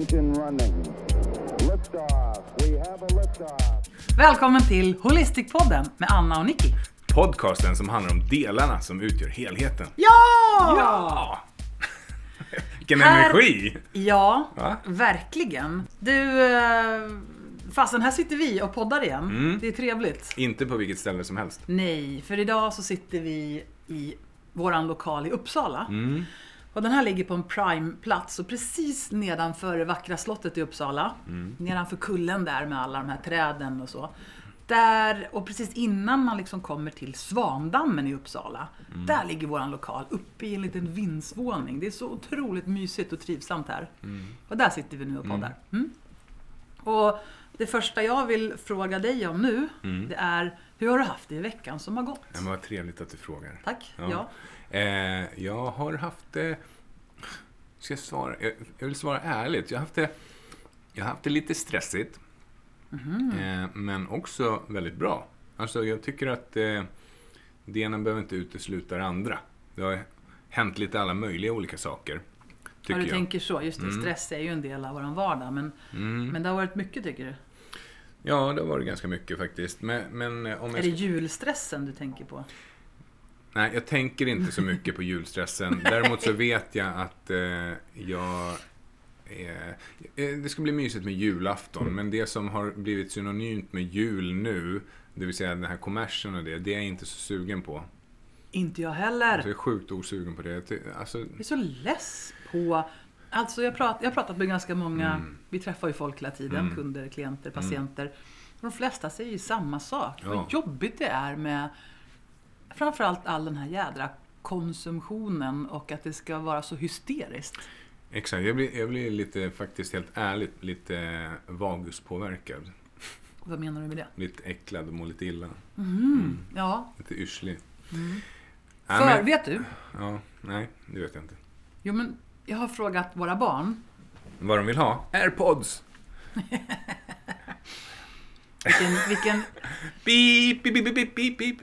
engine running. Liftoff. We have a liftoff. Välkommen till Holistic-podden med Anna och Nicky. Podcasten som handlar om delarna som utgör helheten. Ja! Ja! Vilken Här- energi! Ja, Va? verkligen. Du, eh, fastän här sitter vi och poddar igen. Mm. Det är trevligt. Inte på vilket ställe som helst. Nej, för idag så sitter vi i våran lokal i Uppsala. Mm. Och den här ligger på en prime-plats och precis nedanför det vackra slottet i Uppsala. Mm. Nedanför kullen där med alla de här träden och så. Där, och precis innan man liksom kommer till Svandammen i Uppsala. Mm. Där ligger våran lokal, uppe i en liten vindsvåning. Det är så otroligt mysigt och trivsamt här. Mm. Och där sitter vi nu och poddar. Mm. Och det första jag vill fråga dig om nu, Mm. det är hur har du haft det i veckan som har gått? Ja, men vad trevligt att du frågar. Tack. Ja. Ja. Eh, jag har haft det... Ska jag svara? Jag, jag vill svara ärligt. Jag har haft det, jag har haft det lite stressigt. Mhm. Eh, men också väldigt bra. Alltså, jag tycker att eh, det ena behöver inte utesluta det andra. Det har hänt lite alla möjliga olika saker. Ja, du jag. tänker så. Just det, Mm. stress är ju en del av vår vardag. Men, Mm. men det har varit mycket tycker du? Ja, det har varit ganska mycket faktiskt. Men, men eh, om Är jag... det julstressen du tänker på? Nej, jag tänker inte så mycket på julstressen. Däremot så vet jag att eh, jag... Eh, det ska bli mysigt med julafton, men det som har blivit synonymt med jul nu, det vill säga den här kommersen och det, det är jag inte så sugen på. Inte jag Alltså, heller. jag är sjukt osugen på det. Alltså, Jag är så less på... Alltså jag, prat, jag har pratat med ganska många, Mm. vi träffar ju folk hela tiden, Mm. kunder, klienter, patienter. De flesta säger ju samma sak. Ja. Vad jobbigt det är med framförallt all den här jädra konsumtionen och att det ska vara så hysteriskt. exakt, jag blir, jag blir lite, faktiskt helt ärligt, lite vaguspåverkad. Vad menar du med det? Lite äcklad och mår lite illa. Mm. Ja, Lite yrslig. Mm. För men- vet du? Ja, nej, det vet jag inte. Jo men jag har frågat våra barn Vad de vill ha? Airpods! vilken, vilken Beep, beep, beep, beep, beep, beep.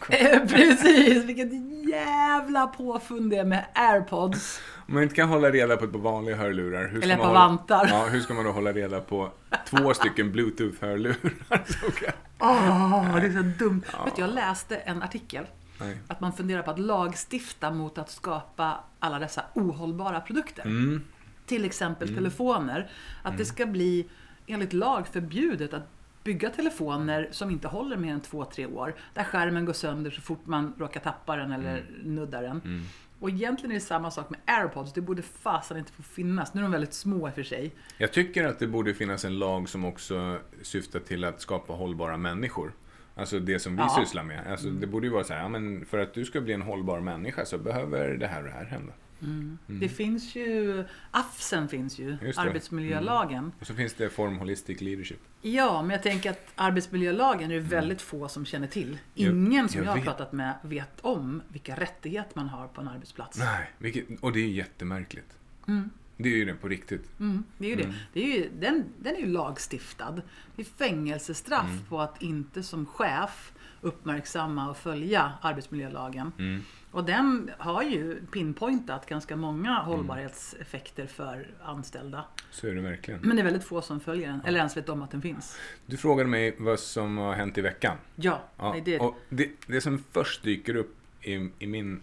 Precis, vilket jävla påfund det är med airpods. Om man inte kan hålla reda på ett par vanliga hörlurar, hur Eller på hålla, vantar. ja, hur ska man då hålla reda på två stycken bluetooth-hörlurar? Åh, det är så dumt. Vet du, jag läste en artikel Nej. att man funderar på att lagstifta mot att skapa alla dessa ohållbara produkter. Mm. Till exempel telefoner. Att det ska bli enligt lag förbjudet att bygga telefoner som inte håller mer än två, tre år. Där skärmen går sönder så fort man råkar tappa den eller nuddar den. Mm. Och egentligen är det samma sak med airpods. Det borde fasen inte få finnas. Nu är de väldigt små i och för sig. Jag tycker att det borde finnas en lag som också syftar till att skapa hållbara människor. Alltså det som vi Ja. sysslar med. Alltså det borde ju vara så här, ja, men för att du ska bli en hållbar människa så behöver det här och det här hända. Det finns ju, AFSen finns ju, Mm. Arbetsmiljölagen. Och så finns det Form Holistic Leadership. Ja, men jag tänker att arbetsmiljölagen är det väldigt få som känner till. Jag- Ingen som jag jag, har vet. pratat med vet om vilka rättigheter man har på en arbetsplats. Nej, vilket, och det är jättemärkligt. Det är ju det på riktigt. Mm, det är ju det. det är ju, den, den är ju lagstiftad. Det är fängelsestraff Mm. på att inte som chef uppmärksamma och följa arbetsmiljölagen. Mm. Och den har ju pinpointat ganska många hållbarhetseffekter för anställda. Så är det verkligen. Men det är väldigt få som följer den, eller ens vet om att den finns. Du frågade mig vad som har hänt i veckan. Ja, Ja, det, och det, det som först dyker upp i, i min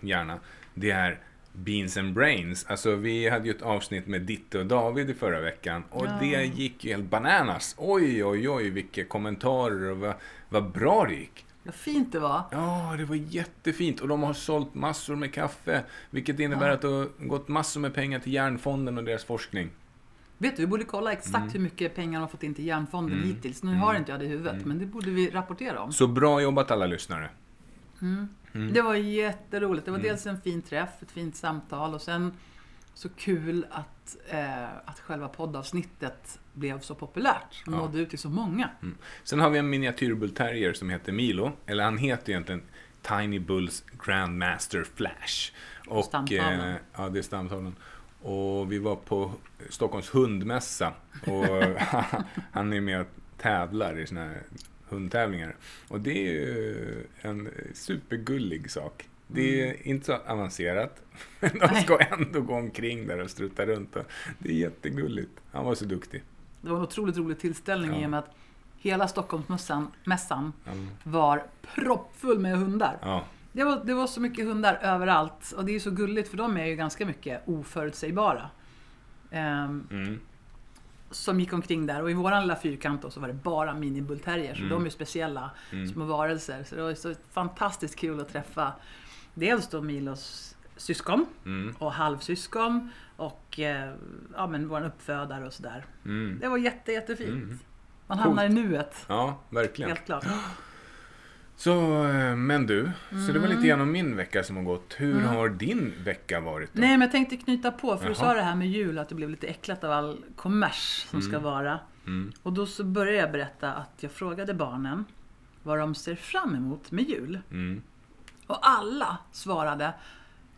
hjärna, det är Beans and Brains. Alltså vi hade ju ett avsnitt med Ditte och David i förra veckan och Ja. det gick ju helt bananas. Oj, oj, oj, vilka kommentarer och vad, vad bra det gick. vad fint det var. Ja, det var jättefint och de har sålt massor med kaffe, vilket innebär Ja. att det har gått massor med pengar till Järnfonden och deras forskning. Vet du, vi borde kolla exakt Mm. hur mycket pengar de har fått in till Järnfonden hittills. Nu har inte jag det i huvudet, Mm. men det borde vi rapportera om. Så bra jobbat alla lyssnare. Mm. Det var jätteroligt. Det var dels en fin träff, ett fint samtal och sen så kul att, eh, att själva poddavsnittet blev så populärt. Ja. nådde ut till så många. Sen har vi en miniatyrbullterrier som heter Milo. Eller han heter egentligen Tiny Bulls Grandmaster Flash. Och, Stamtavlan. eh, ja, det är stamtavlan. Och vi var på Stockholms hundmässa. Och han är med och tävlar i såna här hundtävlingar. Och det är ju en supergullig sak. Det är inte så avancerat. Men de ska ändå gå omkring där och strutta runt. Och det är jättegulligt. Han var så duktig. Det var en otroligt rolig tillställning Ja. i och med att hela Stockholmsmässan mässan Ja. var proppfull med hundar. Ja. Det var, det var så mycket hundar överallt och det är så gulligt för de är ju ganska mycket oförutsägbara. Ehm, Mm. som gick omkring där och i våran lilla fyrkant då, så var det bara mini-bullterrier så Mm. de är speciella Mm. små varelser. Så det var så fantastiskt kul att träffa dels då Milos syskon Mm. och halvsyskon och eh, ja, men vår uppfödare och sådär. Mm. Det var jätte, jättefint. Mm. Man hamnar i nuet, Ja, verkligen. helt klart. Så, eh, men du. Så det var lite grann om min vecka som har gått. Hur Mm. har din vecka varit då? Nej, men jag tänkte knyta på, för du Jaha. sa det här med jul, att det blev lite äcklat av all kommers som ska vara. Mm. Och då så började jag berätta att jag frågade barnen vad de ser fram emot med jul. Mm. Och alla svarade,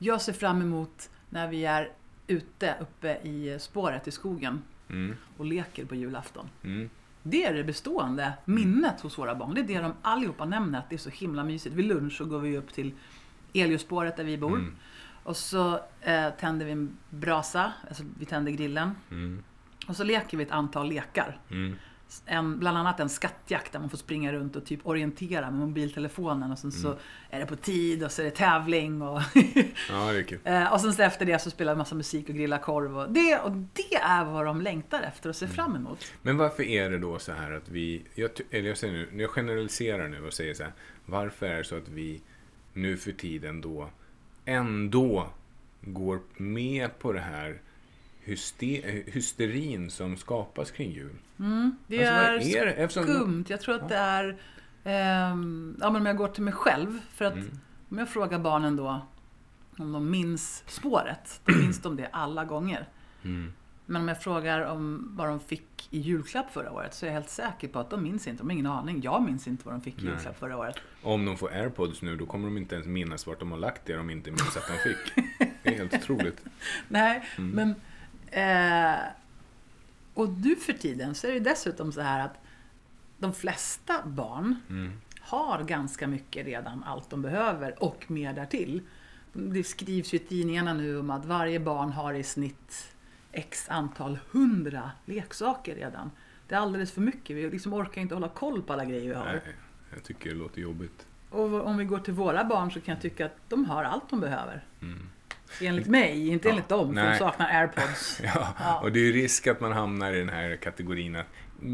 jag ser fram emot när vi är ute uppe i spåret i skogen Mm. och leker på julafton. Mm. Det är det bestående minnet hos våra barn. Det är det de allihopa nämner, att det är så himla mysigt. Vid lunch så går vi upp till Eliospåret där vi bor. Mm. Och så eh, tänder vi en brasa, alltså vi tänder grillen. Mm. Och så leker vi ett antal lekar. Mm. En, bland annat en skattjakt där man får springa runt och typ orientera med mobiltelefonen. Och sen så är det på tid och så är det tävling. Och, Ja, det är kul. eh, och sen så efter det så spelar vi massa musik och grillar korv. Och det, och det är vad de längtar efter och ser fram emot. Men varför är det då så här att vi, jag, eller jag säger nu, jag generaliserar nu och säger så här, varför är det så att vi nu för tiden då ändå går med på det här hyste, hysterin som skapas kring jul? Mm, det Alltså, är, är det? Skumt. Jag tror att det är... ehm, ja, men om jag går till mig själv. För att Mm. om jag frågar barnen då om de minns spåret. Då minns de det alla gånger. Mm. Men om jag frågar om vad de fick i julklapp förra året så är jag helt säker på att de minns inte. De har ingen aning. Jag minns inte vad de fick i Nej. julklapp förra året. Om de får airpods nu, då kommer de inte ens minnas vart de har lagt det de inte minns att de fick. Det är helt otroligt. Nej, Mm. men... Eh, och nu för tiden så är det dessutom så här att de flesta barn Mm. har ganska mycket redan, allt de behöver och mer därtill. Det skrivs ju i tidningarna nu om att varje barn har i snitt x antal hundra leksaker redan. Det är alldeles för mycket. Vi liksom orkar inte hålla koll på alla grejer vi har. Nej, jag tycker det låter jobbigt. Och om vi går till våra barn så kan jag tycka att de har allt de behöver. Mm. Enligt mig, inte Ja, enligt dem, för nej. de saknar airpods. Ja, Ja. och det är ju risk att man hamnar i den här kategorin att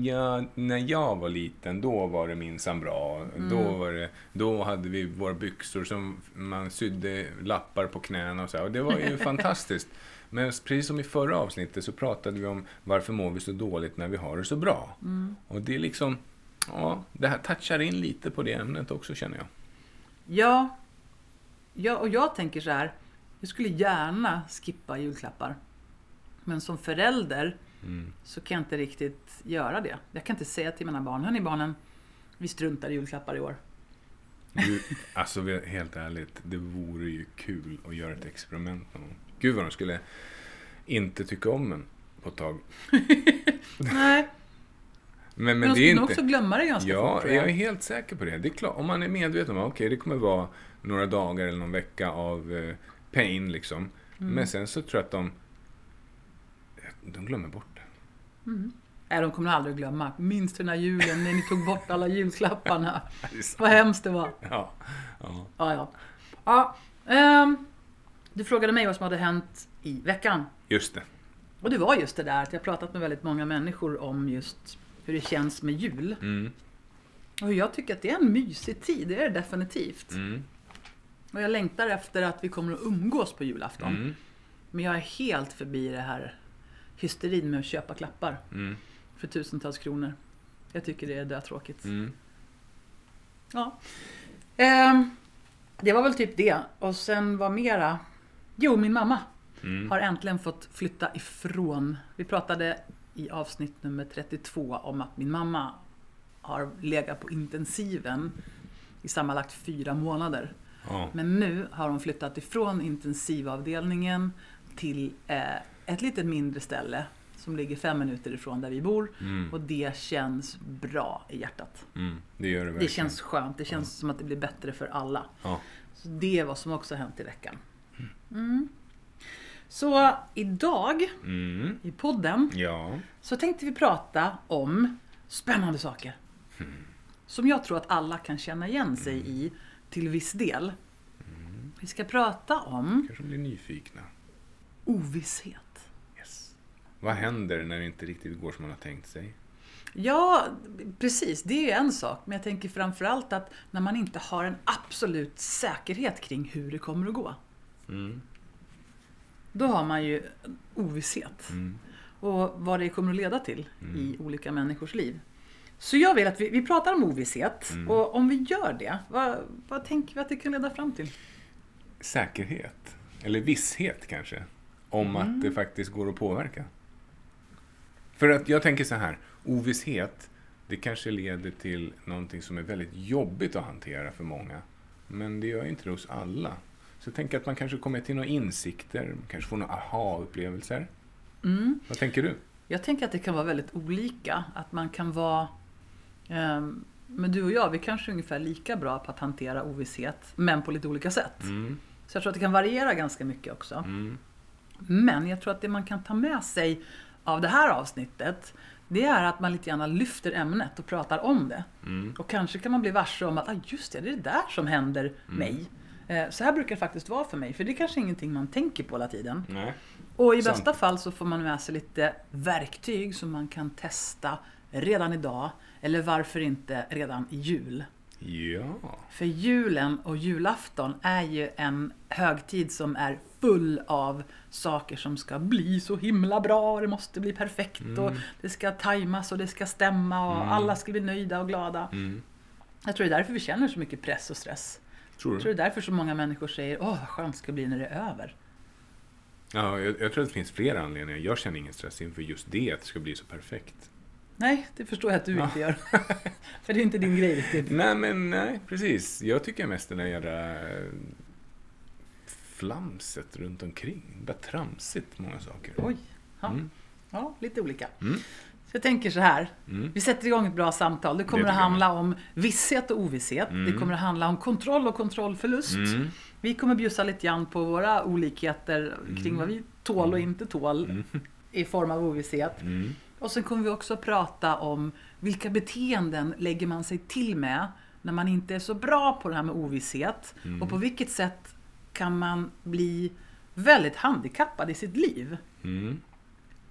ja, när jag var liten, då var det minsann bra. Då, Mm. var det, då hade vi våra byxor som man sydde lappar på knäna och så här. Och det var ju fantastiskt. Men precis som i förra avsnittet så pratade vi om varför mår vi så dåligt när vi har det så bra. Mm. Och det är liksom, ja, det här touchar in lite på det ämnet också känner jag. Ja, ja, och jag tänker så här. Jag skulle gärna skippa julklappar. Men som förälder Mm. så kan jag inte riktigt göra det. Jag kan inte säga till mina barn, hörni barnen, vi struntar i julklappar i år. Du, alltså helt ärligt, det vore ju kul att göra ett experiment någon gång. Gud vad de skulle inte tycka om en på ett tag. Nej, Men, men, men de skulle nog inte... också glömma det ganska Ja, fort tror jag är helt säker på det. Det är klart, om man är medveten om att okej, det kommer vara några dagar eller någon vecka av eh, pain liksom. Mm. Men sen så tror jag att de, de glömmer bort det. Nej, de kommer aldrig att glömma. Minns du den här julen när ni tog bort alla julklapparna? Vad hemskt det var. Ja, ja. Ja, ja. ja ehm, du frågade mig vad som hade hänt i veckan. Just det. Och det var just det där att jag pratat med väldigt många människor om just hur det känns med jul. Mm, Och jag tycker att det är en mysig tid, det är det definitivt. mm, Och jag längtar efter att vi kommer att umgås på julafton. mm, Men jag är helt förbi det här hysterin med att köpa klappar mm, för tusentals kronor. Jag tycker det är dötråkigt. mm. Ja. Ehm, det var väl typ det. Och sen var mera... Jo, min mamma Mm. har äntligen fått flytta ifrån. Vi pratade i avsnitt nummer 32 om att min mamma har legat på intensiven i sammanlagt fyra månader. Ja. Men nu har hon flyttat ifrån intensivavdelningen till eh, ett lite mindre ställe som ligger fem minuter ifrån där vi bor. Mm. Och det känns bra i hjärtat. Mm, det gör det verkligen. Det känns skönt. Det känns som att det blir bättre för alla. Ja. Så det är vad som också har hänt i veckan. Mm. Så idag Mm. i podden Ja. så tänkte vi prata om spännande saker. Som jag tror att alla kan känna igen sig i till viss del. Vi ska prata om Kanske blir nyfikna. ovisshet. Yes. Vad händer när det inte riktigt går som man har tänkt sig? Ja, precis. Det är ju en sak. Men jag tänker framförallt att när man inte har en absolut säkerhet kring hur det kommer att gå. Mm. Då har man ju ovisshet. Mm. Och vad det kommer att leda till i olika människors liv. Så jag vill att vi, vi pratar om ovisshet. Mm. Och om vi gör det, vad, vad tänker vi att det kan leda fram till? Säkerhet. Eller visshet kanske. Om att det faktiskt går att påverka. För att jag tänker så här. Ovisshet, det kanske leder till någonting som är väldigt jobbigt att hantera för många. Men det gör inte det hos alla. Så tänker att man kanske kommer till några insikter, man kanske får några aha-upplevelser. Mm. Vad tänker du? Jag tänker att det kan vara väldigt olika. Att man kan vara... ehm, men du och jag, vi kanske är ungefär lika bra på att hantera ovisshet, men på lite olika sätt. Mm. Så jag tror att det kan variera ganska mycket också. Mm. Men jag tror att det man kan ta med sig av det här avsnittet, det är att man lite grann lyfter ämnet och pratar om det. Mm. Och kanske kan man bli varse om att ah, just det, det är det där som händer mig. Eh, Så här brukar det faktiskt vara för mig, för det är kanske ingenting man tänker på hela tiden. Nej. Och i Sant. bästa fall så får man med sig lite verktyg som man kan testa redan idag. Eller varför inte redan i jul. Ja. För julen och julafton är ju en högtid som är full av saker som ska bli så himla bra och det måste bli perfekt och det ska tajmas och det ska stämma och alla ska bli nöjda och glada. Mm. Jag tror det är därför vi känner så mycket press och stress. Tror Jag tror du? det är därför så många människor säger åh vad skönt det ska bli när det är över. Ja, jag, jag tror att det finns flera anledningar. Jag känner ingen stress inför just det, att det ska bli så perfekt. Nej, det förstår jag att du inte gör. För det är inte din grej riktigt. Nej, men nej, precis. Jag tycker mest den där jävla eh, flamset runt omkring. Är tramsigt, många saker. Oj. Ja, Mm. ja lite olika. Mm. Så jag tänker så här. Mm. Vi sätter igång ett bra samtal. Det kommer Det att jag handla om visshet och ovisshet. Det kommer att handla om kontroll och kontrollförlust. Mm. Vi kommer bjussa lite grann på våra olikheter kring vad vi tål och inte tål i form av ovisshet. Mm. Och sen kommer vi också prata om vilka beteenden lägger man sig till med när man inte är så bra på det här med ovisshet. Och på vilket sätt kan man bli väldigt handikappad i sitt liv. Mm.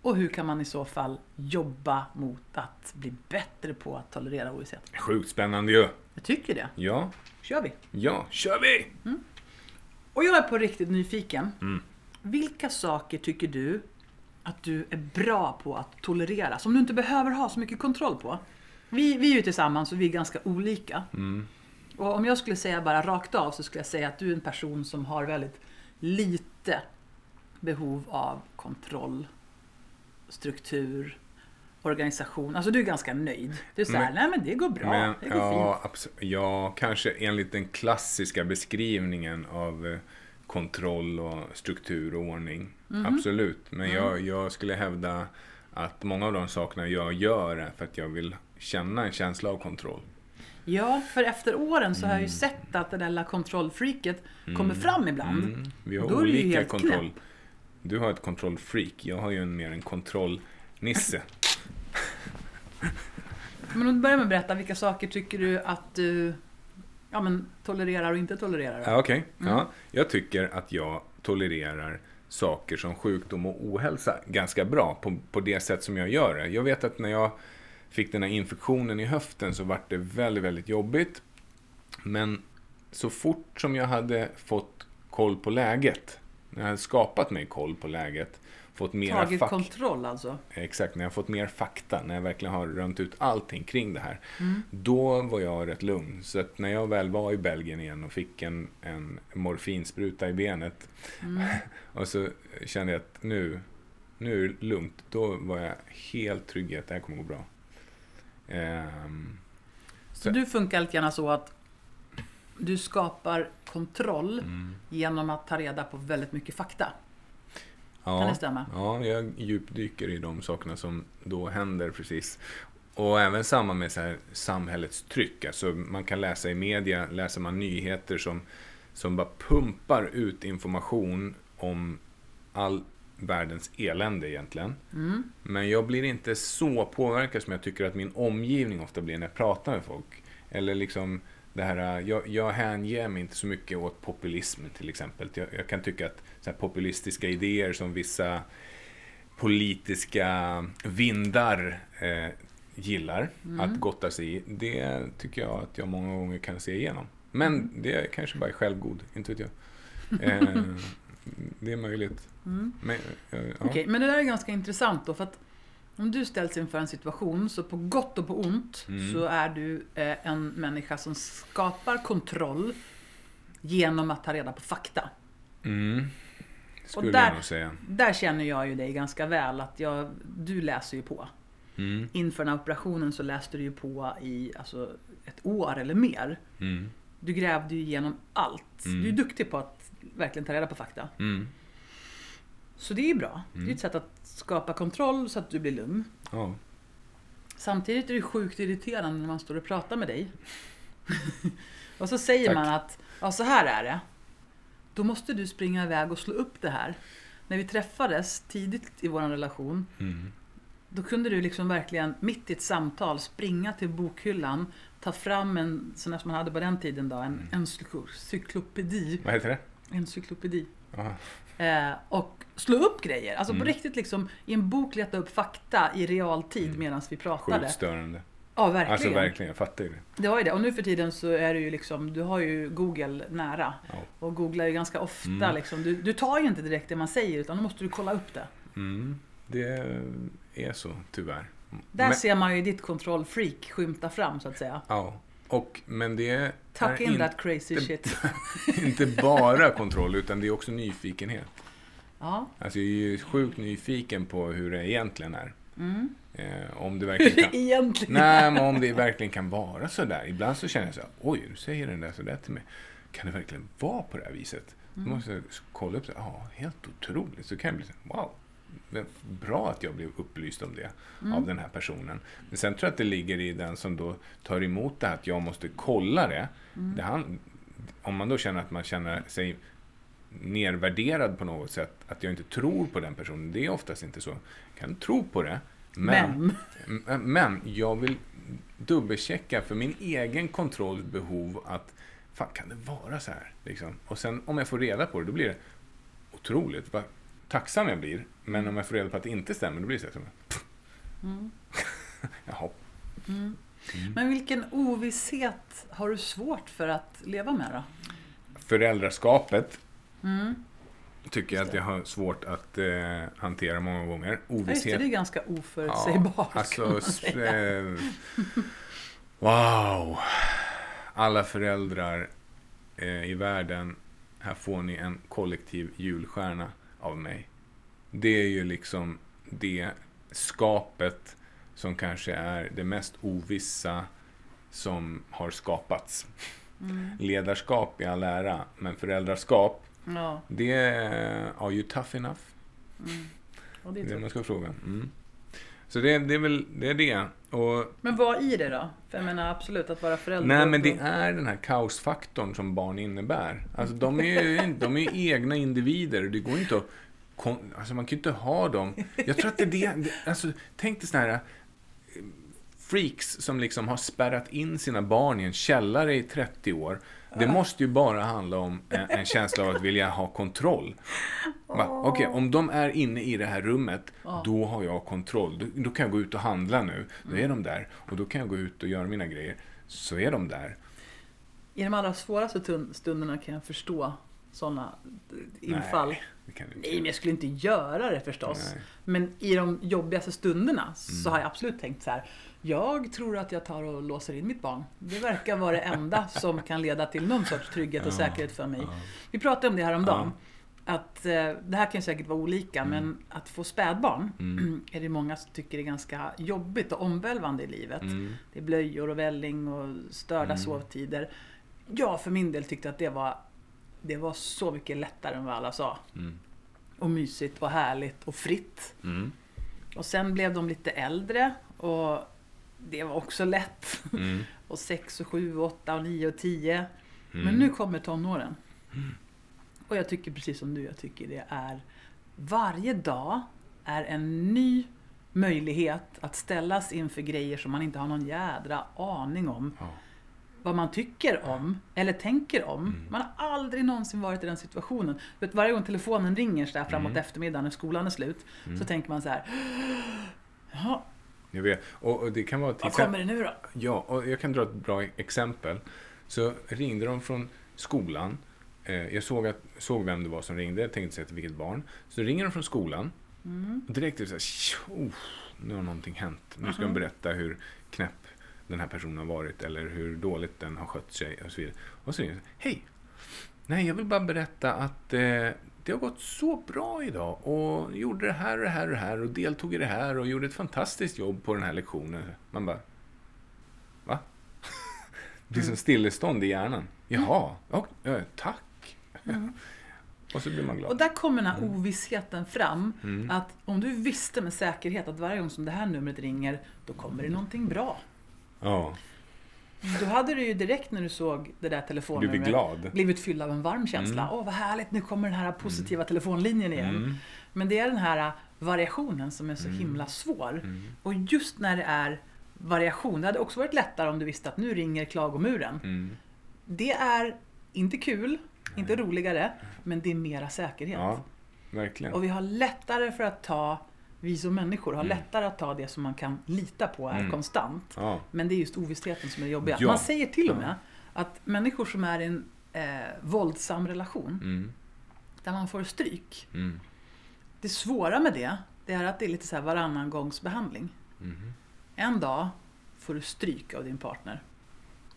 Och hur kan man i så fall jobba mot att bli bättre på att tolerera ovisshet? Sjukt spännande ju. Jag tycker det. Ja, kör vi. ja, kör vi! Och jag är på riktigt nyfiken. Mm. Vilka saker tycker du att du är bra på att tolerera? Som du inte behöver ha så mycket kontroll på. Vi, vi är ju tillsammans och vi är ganska olika. Mm. Och om jag skulle säga bara rakt av så skulle jag säga att du är en person som har väldigt lite behov av kontroll, struktur, organisation. Alltså du är ganska nöjd. Du är såhär, nej men det går bra, Men, det går ja, fint. ja, kanske enligt den klassiska beskrivningen av eh, kontroll och struktur och ordning. Mhm. Absolut. Men Mm. jag, jag skulle hävda att många av de sakerna jag gör är för att jag vill känna en känsla av kontroll. Ja, för efter åren så har jag Mm. ju sett att det där lilla kontrollfreaket kommer fram ibland. Mm. Vi har Då olika kontroll. Du har ett kontrollfreak. Jag har ju en, mer en kontrollnisse. Men om du börjar med att berätta, vilka saker tycker du att du ja, men, tolererar och inte tolererar? Ja, Okej. Mm. Ja, jag tycker att jag tolererar saker som sjukdom och ohälsa ganska bra på, på det sätt som jag gör det. Jag vet att när jag fick den här infektionen i höften så var det väldigt, väldigt jobbigt. Men så fort som jag hade fått koll på läget, när jag hade skapat mig koll på läget, fått mera Tagit fakta. kontroll alltså? Exakt, när jag fått mer fakta, när jag verkligen har rönt ut allting kring det här. Mm. Då var jag rätt lugn. Så att när jag väl var i Belgien igen och fick en, en morfinspruta i benet Mm. och så kände jag att nu, nu är det lugnt. Då var jag helt trygg i att det här kommer gå bra. Ehm, Så du funkar lite grann så att du skapar kontroll mm. genom att ta reda på väldigt mycket fakta? Ja, Kan det stämma? Ja, jag djupdyker i de sakerna som då händer precis. Och även samma med så här, samhällets tryck. Alltså, man kan läsa i media, läser man nyheter som, som bara pumpar ut information om all världens elände egentligen. Mm. Men jag blir inte så påverkad som jag tycker att min omgivning ofta blir när jag pratar med folk. Eller liksom det här, jag, jag hänger mig inte så mycket åt populism till exempel. Jag, jag kan tycka att så populistiska idéer som vissa politiska vindar eh, gillar att gotta sig i, det tycker jag att jag många gånger kan se igenom. Men det är kanske bara är självgod, inte vet jag. Eh, det är möjligt. Men, eh, ja. Okej, men det där är ganska intressant då. För att om du ställs inför en situation, så på gott och på ont, Mm. så är du eh, en människa som skapar kontroll genom att ta reda på fakta. Mm. Skulle där- jag nog säga. Där känner jag ju dig ganska väl, att jag, du läser ju på. Mm. Inför den här operationen så läste du ju på i alltså, ett år eller mer. Mm. Du grävde ju igenom allt. Mm. Du är duktig på att verkligen ta reda på fakta. Mm. Så det är ju bra. Det är ett sätt att skapa kontroll så att du blir lugn. Ja. Samtidigt är det sjukt irriterande när man står och pratar med dig. och så säger Tack. man att, ja så här är det. Då måste du springa iväg och slå upp det här. När vi träffades tidigt i vår relation, Mm. då kunde du liksom verkligen mitt i ett samtal springa till bokhyllan, ta fram en sån här som man hade på den tiden då, en encyklopedi. Vad heter det? encyklopedi. Eh, och slå upp grejer. Alltså Mm. på riktigt liksom i en bok leta upp fakta i realtid medan vi pratade. Sjukt störande. Ja, verkligen. Alltså verkligen, jag fattar ju det. Det var ju det. Och nu för tiden så är det ju liksom, du har ju Google nära. Ja. Och googlar ju ganska ofta Mm. liksom. Du, du tar ju inte direkt det man säger utan då måste du kolla upp det. Mm. Det är så, tyvärr. Där Men- ser man ju ditt kontrollfreak skymta fram så att säga. Ja. Och, men det Tuck in that crazy shit. inte bara kontroll, utan det är också nyfikenhet. Ja. Alltså jag är ju sjukt nyfiken på hur det egentligen är. Mm. Eh, om det verkligen kan... egentligen Nej, men om det verkligen kan vara så där. Ibland så känner jag så här, oj, du säger den där så där till mig. Kan det verkligen vara på det här viset? Då måste jag kolla upp det. Ja, helt otroligt. Så kan jag bli så här, wow. Bra att jag blev upplyst om det av den här personen. Men sen tror jag att det ligger i den som då tar emot det här att jag måste kolla det. det han, om man då känner att man känner sig nervärderad på något sätt, att jag inte tror på den personen. Det är oftast inte så. Jag kan tro på det, men Men. Men jag vill dubbelchecka för min egen kontrollbehov att fan kan det vara så här? Liksom. Och sen om jag får reda på det, då blir det otroligt vad tacksam jag blir. Men om jag får reda på att det inte stämmer, då blir det så här. Mm. Jaha. Men vilken ovisshet har du svårt för att leva med då? Föräldraskapet Mm. tycker jag att jag har svårt att eh, hantera många gånger. Ja, just det, Ovisshet. det är ganska oförutsägbart. kan alltså, eh, wow. Alla föräldrar eh, i världen, här får ni en kollektiv julstjärna av mig. Det är ju liksom det skapet som kanske är det mest ovissa som har skapats. Mm. Ledarskap i all ära, men föräldraskap, Ja, det är are you tough enough? och det är Det man ska fråga. Mm. Så det, det är väl det. Är det. Och, Men vad i det då? För jag menar absolut att vara förälder. nej, men det är den här kaosfaktorn som barn innebär. Alltså, de, är ju, de är ju egna individer och det går inte att... kon- Alltså, man kan ju inte ha dem... Jag tror att det är det... Alltså, tänk dig sådana här eh, freaks som liksom har spärrat in sina barn i en källare i 30 år. Det måste ju bara handla om en, en känsla av att vilja ha kontroll. Okej, om de är inne i det här rummet, då har jag kontroll. Då, då kan jag gå ut och handla nu. Då är de där. Och då kan jag gå ut och göra mina grejer. Så är de där. I de allra svåraste tun- stunderna kan jag förstå sådana infall. Nej, Nej, men jag skulle inte göra det förstås. Nej. Men i de jobbigaste stunderna så har jag absolut tänkt så här. Jag tror att jag tar och låser in mitt barn. Det verkar vara det enda som kan leda till någon sorts trygghet och säkerhet för mig. Vi pratade om det här om dagen. Att, eh, det här kan säkert vara olika, men att få spädbarn är det många som tycker är ganska jobbigt och omvälvande i livet. Mm. Det är blöjor och välling och störda sovtider. Jag för min del tyckte att det var, det var så mycket lättare än vad alla sa. Mm. och mysigt och härligt och fritt. Mm. Och sen blev de lite äldre och det var också lätt. Mm. och 6 och 7 och 8 och 9 och 10. Mm. Men nu kommer tonåren. Och jag tycker precis som du, jag tycker det är varje dag är en ny möjlighet att ställas inför grejer som man inte har någon jädra aning om Ja. Vad man tycker om eller tänker om. Mm. Man har aldrig någonsin varit i den situationen. Vet, varje gång telefonen ringer så där framåt Mm. eftermiddagen när skolan är slut så tänker man så här. Jaha, Jag vet. Och, och det kan vara vad kommer det nu då? Ja, och jag kan dra ett bra exempel. Så ringde de från skolan. Eh, Jag såg, att, såg vem det var som ringde, jag tänkte säga till vilket barn. Så ringer de från skolan. Och direkt är det så här, "Tjo, nu har någonting hänt. Nu ska de berätta hur knäpp den här personen har varit eller hur dåligt den har skött sig och så vidare. Och så ringer hej! Nej, jag vill bara berätta att eh, det har gått så bra idag och gjorde det här och det här och det här och deltog i det här och gjorde ett fantastiskt jobb på den här lektionen. Man bara, va? Det blir som stillestånd i hjärnan. Jaha, och, eh, tack. och så blir man glad. Och där kommer den här ovissheten fram. Mm. Att om du visste med säkerhet att varje gång som det här numret ringer, då kommer det någonting bra. Ja, Då hade du ju direkt när du såg det där du telefonnumret blir glad. blivit fylld av en varm känsla. Mm. Åh, vad härligt, nu kommer den här positiva telefonlinjen igen. Mm. Men det är den här variationen som är så himla svår. Mm. Och just när det är variation, det hade också varit lättare om du visste att nu ringer klagomuren. Mm. Det är inte kul, inte roligare, men det är mera säkerhet. Ja, verkligen. Och vi har lättare för att ta, vi som människor har lättare att ta det som man kan lita på är Mm. konstant. Ja, Men det är just ovissheten som är det jobbiga. Ja. Man säger till och med att människor som är i en eh, våldsam relation, mm. där man får stryk. Mm. Det svåra med det, det är att det är lite så här varannan gångs behandling. Mhm. En dag får du stryk av din partner.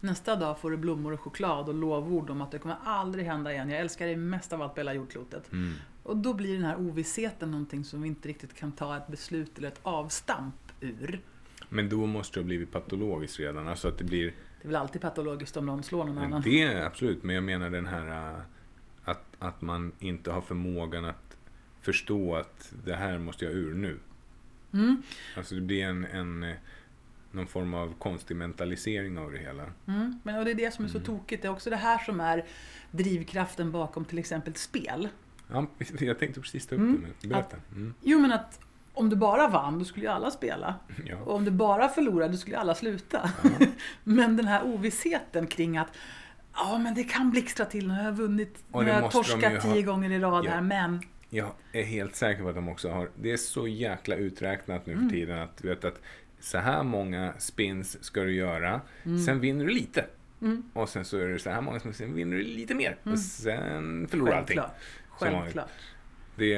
Nästa dag får du blommor och choklad och lovord om att det kommer aldrig hända igen. Jag älskar dig mest av allt på hela jordklotet. Mm. Och då blir den här ovissheten någonting som vi inte riktigt kan ta ett beslut eller ett avstamp ur. Men då måste det ha blivit patologiskt redan. Alltså att det blir... Det är väl alltid patologiskt om någon slår någon annan. Det är absolut, men jag menar den här äh, att, att man inte har förmågan att förstå att det här måste jag ur nu. Mm. Alltså det blir en, en eh, någon form av konstig mentalisering av det hela. Mm. Men, och det är det som är så tokigt. Det är också det här som är drivkraften bakom till exempel spel. Ja, jag tänkte precis ta upp Mm. det, men berätta. Mm. Jo men att om du bara vann, då skulle ju alla spela. Ja. Och om du bara förlorade, då skulle ju alla sluta. men den här ovissheten kring att Ja men det kan blixtra till, nu har jag vunnit, nu har jag torskat ju ha- tio gånger i rad Ja. här men Jag är helt säker på att de också har, det är så jäkla uträknat nu Mm. för tiden att du vet att så här många spins ska du göra, Mm. sen vinner du lite. Och sen så är det så här många spins, sen vinner du lite mer. Och sen förlorar du allting. Självklart. Det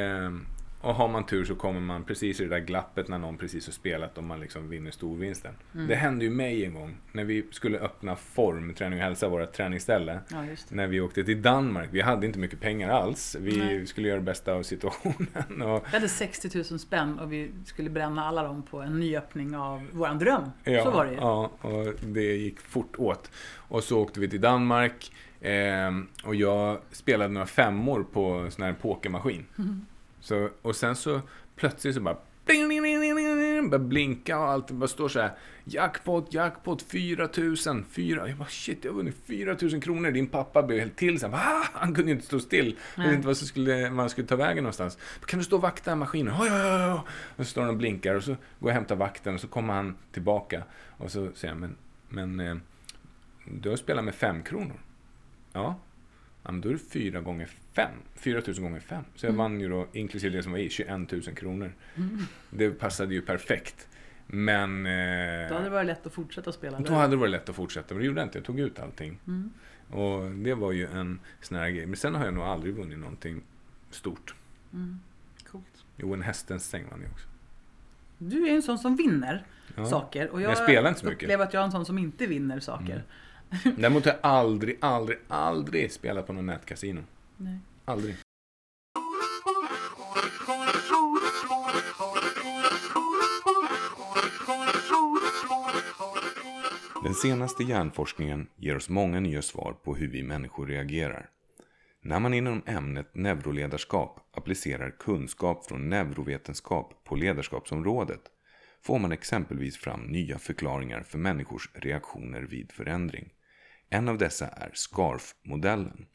och har man tur så kommer man precis i det där glappet när någon precis har spelat och man liksom vinner storvinsten. Mm. Det hände ju mig en gång när vi skulle öppna Form, Träning och Hälsa, vårt träningsställe. Ja. När vi åkte till Danmark. Vi hade inte mycket pengar alls. Vi Nej. skulle göra det bästa av situationen. Och, Vi hade 60 000 spänn och vi skulle bränna alla dem på en nyöppning av våran dröm. ja, Så var det ju. Ja, och det gick fort åt. Och så åkte vi till Danmark. ehm, och jag spelade några femmor på en sån här pokermaskin. Mm. Så, och sen så plötsligt så bara bling, bling, bling, bling, börjar blinka och allt. Bara står så här. Jackpot, jackpot, 4000. 4. Jag bara shit, jag har vunnit 4000 kronor. Din pappa blev helt till. Så här, Va? Han kunde ju inte stå still. Nej. visste inte vad som skulle, man skulle ta vägen någonstans. Kan du stå och vakta maskinen? Ja, ja, ja, ja. Och så står han och blinkar och så går jag och hämtar vakten och så kommer han tillbaka. Och så säger han, men, men eh, du har spelat med fem kronor. Ja. Ja, men då är det fyra gånger fem. 4 000 gånger fem. Så jag vann ju då, inklusive det som var i, 21 000 kronor. Det passade ju perfekt. Men eh, Då hade det varit lätt att fortsätta spela. då eller? hade det varit lätt att fortsätta. Men det gjorde jag inte. Jag tog ut allting. Mm. Och det var ju en sån här grej. Men sen har jag nog aldrig vunnit någonting stort. Mm. Coolt. Jo, en hästens säng vann jag också. Du är en sån som vinner Ja. saker. Och jag, jag spelar inte så mycket. upplever att jag är en sån som inte vinner saker. Däremot har jag aldrig, aldrig, aldrig spelat på någon nätkasino. Nej. Aldrig. Den senaste hjärnforskningen ger oss många nya svar på hur vi människor reagerar. När man inom ämnet neuroledarskap applicerar kunskap från neurovetenskap på ledarskapsområdet får man exempelvis fram nya förklaringar för människors reaktioner vid förändring. En av dessa är SCARF-modellen.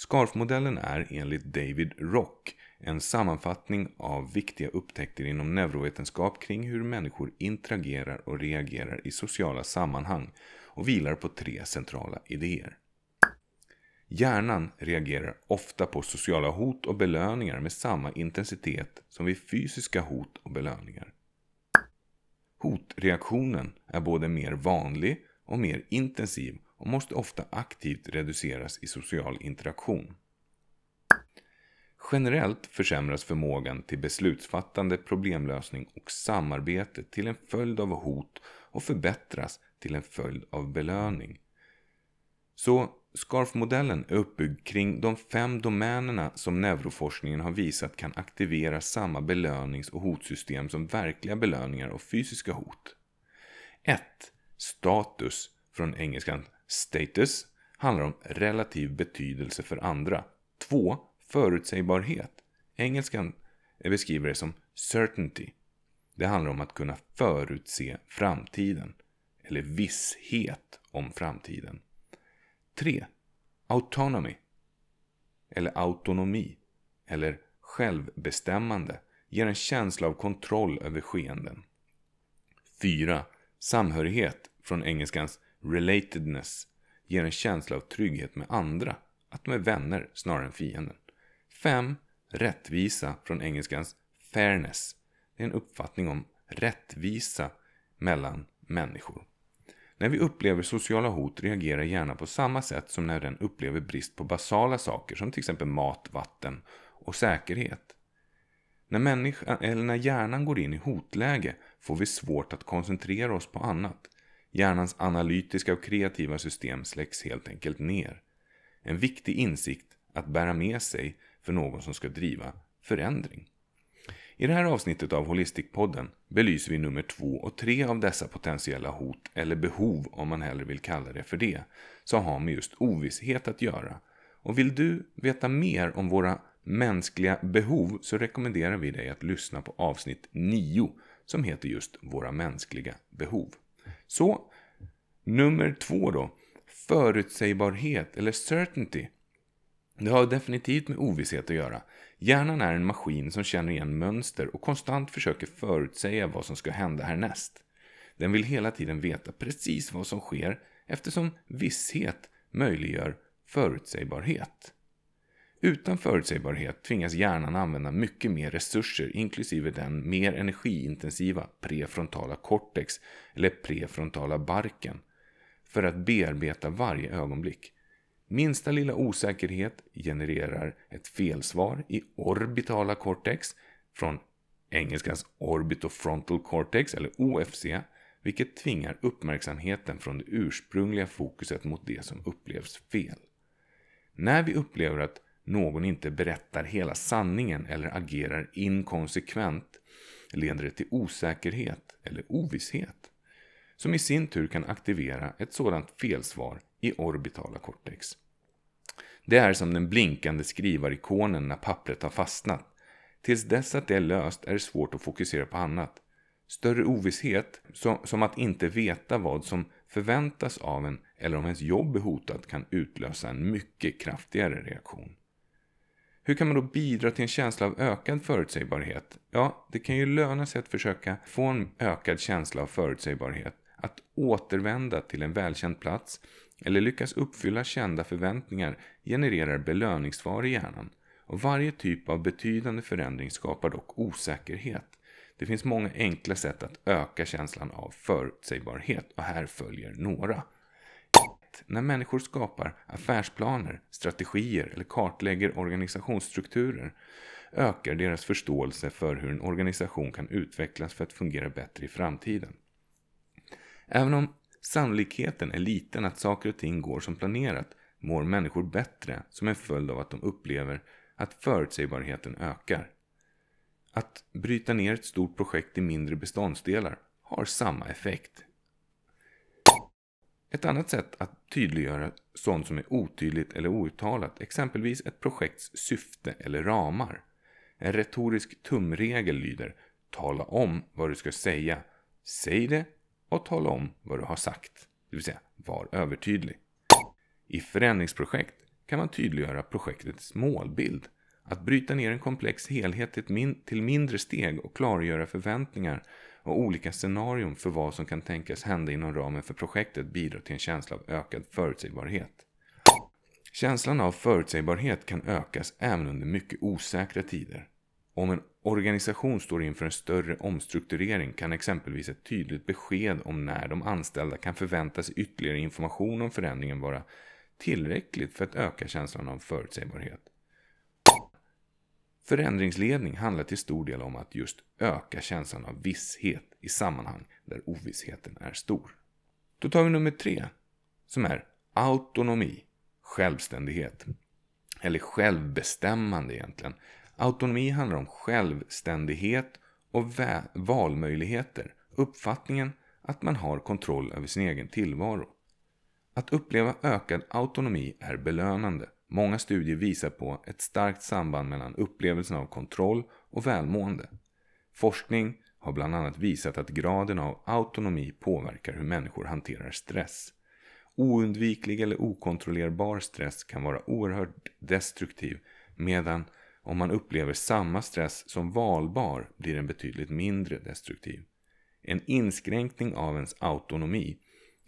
SCARF-modellen är enligt David Rock en sammanfattning av viktiga upptäckter inom neurovetenskap kring hur människor interagerar och reagerar i sociala sammanhang och vilar på tre centrala idéer. Hjärnan reagerar ofta på sociala hot och belöningar med samma intensitet som vid fysiska hot och belöningar. Hotreaktionen är både mer vanlig och mer intensiv och måste ofta aktivt reduceras i social interaktion. Generellt försämras förmågan till beslutsfattande, problemlösning och samarbete till en följd av hot och förbättras till en följd av belöning. Så SCARF-modellen är uppbyggd kring de fem domänerna som neuroforskningen har visat kan aktivera samma belönings och hotsystem som verkliga belöningar och fysiska hot. 1. Status, från engelskan status, handlar om relativ betydelse för andra. 2. Förutsägbarhet. Engelskan beskriver det som certainty. Det handlar om att kunna förutse framtiden, eller visshet om framtiden. 3. Autonomy, eller autonomi, eller självbestämmande ger en känsla av kontroll över skeenden. 4. Samhörighet, från engelskans relatedness, ger en känsla av trygghet med andra, att de är vänner snarare än fienden. 5. Rättvisa, från engelskans fairness, det är en uppfattning om rättvisa mellan människor. När vi upplever sociala hot reagerar hjärnan på samma sätt som när den upplever brist på basala saker som till exempel mat, vatten och säkerhet. När, människa, eller när hjärnan går in i hotläge får vi svårt att koncentrera oss på annat. Hjärnans analytiska och kreativa system släcks helt enkelt ner. En viktig insikt att bära med sig för någon som ska driva förändring. I det här avsnittet av Holistic-podden belyser vi nummer två och tre av dessa potentiella hot, eller behov om man hellre vill kalla det för det, som har med just ovisshet att göra. Och vill du veta mer om våra mänskliga behov så rekommenderar vi dig att lyssna på avsnitt 9 som heter just Våra mänskliga behov. Så, nummer två då. Förutsägbarhet eller certainty. Det har definitivt med ovisshet att göra. Hjärnan är en maskin som känner igen mönster och konstant försöker förutsäga vad som ska hända härnäst. Den vill hela tiden veta precis vad som sker eftersom visshet möjliggör förutsägbarhet. Utan förutsägbarhet tvingas hjärnan använda mycket mer resurser inklusive den mer energiintensiva prefrontala cortex eller prefrontala barken för att bearbeta varje ögonblick. Minsta lilla osäkerhet genererar ett felsvar i orbitala cortex från engelskans orbitofrontal cortex eller OFC vilket tvingar uppmärksamheten från det ursprungliga fokuset mot det som upplevs fel. När vi upplever att någon inte berättar hela sanningen eller agerar inkonsekvent leder det till osäkerhet eller ovisshet som i sin tur kan aktivera ett sådant felsvar i orbitala cortex. Det är som den blinkande skrivarikonen när pappret har fastnat. Tills dess att det är löst är det svårt att fokusera på annat. Större ovisshet, som, som att inte veta vad som förväntas av en eller om ens jobb är hotat kan utlösa en mycket kraftigare reaktion. Hur kan man då bidra till en känsla av ökad förutsägbarhet? Ja, det kan ju löna sig att försöka få en ökad känsla av förutsägbarhet att återvända till en välkänd plats eller lyckas uppfylla kända förväntningar genererar belöningssvar i hjärnan. Och varje typ av betydande förändring skapar dock osäkerhet. Det finns många enkla sätt att öka känslan av förutsägbarhet och här följer några. När människor skapar affärsplaner, strategier eller kartlägger organisationsstrukturer ökar deras förståelse för hur en organisation kan utvecklas för att fungera bättre i framtiden. Även om sannolikheten är liten att saker och ting går som planerat mår människor bättre som en följd av att de upplever att förutsägbarheten ökar. Att bryta ner ett stort projekt i mindre beståndsdelar har samma effekt. Ett annat sätt att tydliggöra sånt som är otydligt eller outtalat, exempelvis ett projekts syfte eller ramar. En retorisk tumregel lyder Tala om vad du ska säga. Säg det och tala om vad du har sagt. Det vill säga, var övertydlig. I förändringsprojekt kan man tydliggöra projektets målbild. Att bryta ner en komplex helhet till, till mindre steg och klargöra förväntningar och olika scenarion för vad som kan tänkas hända inom ramen för projektet bidrar till en känsla av ökad förutsägbarhet. Känslan av förutsägbarhet kan ökas även under mycket osäkra tider. Om en organisation står inför en större omstrukturering kan exempelvis ett tydligt besked om när de anställda kan förvänta sig ytterligare information om förändringen vara tillräckligt för att öka känslan av förutsägbarhet. Förändringsledning handlar till stor del om att just öka känslan av visshet i sammanhang där ovissheten är stor. Då tar vi nummer tre, som är autonomi, självständighet. Eller självbestämmande egentligen. Autonomi handlar om självständighet och valmöjligheter. Uppfattningen att man har kontroll över sin egen tillvaro. Att uppleva ökad autonomi är belönande. Många studier visar på ett starkt samband mellan upplevelsen av kontroll och välmående. Forskning har bland annat visat att graden av autonomi påverkar hur människor hanterar stress. Oundviklig eller okontrollerbar stress kan vara oerhört destruktiv medan om man upplever samma stress som valbar blir den betydligt mindre destruktiv. En inskränkning av ens autonomi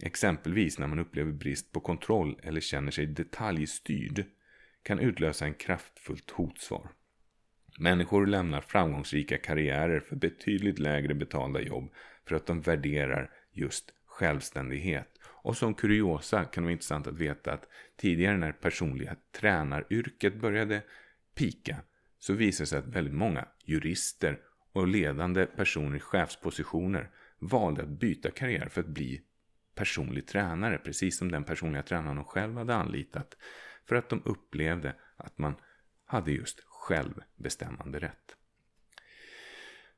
exempelvis när man upplever brist på kontroll eller känner sig detaljstyrd, kan utlösa en kraftfullt hotsvar. Människor lämnar framgångsrika karriärer för betydligt lägre betalda jobb för att de värderar just självständighet. Och som kuriosa kan det vara intressant att veta att tidigare när personliga tränaryrket började pika så visade det sig att väldigt många jurister och ledande personer i chefspositioner valde att byta karriär för att bli personlig tränare, precis som den personliga tränaren de själv hade anlitat. För att de upplevde att man hade just självbestämmande rätt.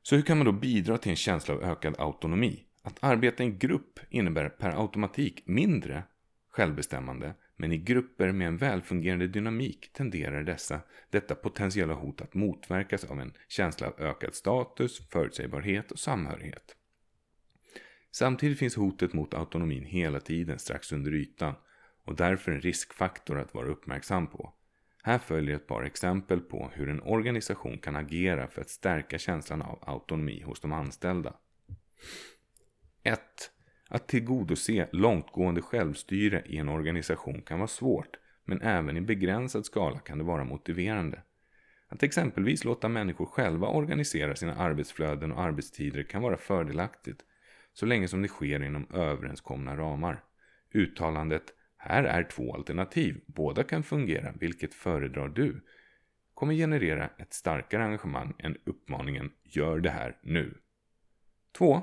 Så hur kan man då bidra till en känsla av ökad autonomi? Att arbeta i en grupp innebär per automatik mindre självbestämmande, men i grupper med en välfungerande dynamik tenderar dessa, detta potentiella hot att motverkas av en känsla av ökad status, förutsägbarhet och samhörighet. Samtidigt finns hotet mot autonomin hela tiden strax under ytan och därför en riskfaktor att vara uppmärksam på. Här följer ett par exempel på hur en organisation kan agera för att stärka känslan av autonomi hos de anställda. 1. Att tillgodose långtgående självstyre i en organisation kan vara svårt, men även i begränsad skala kan det vara motiverande. Att exempelvis låta människor själva organisera sina arbetsflöden och arbetstider kan vara fördelaktigt, så länge som det sker inom överenskomna ramar. Uttalandet “Här är två alternativ, båda kan fungera, vilket föredrar du?” kommer generera ett starkare engagemang än uppmaningen “Gör det här nu”. 2.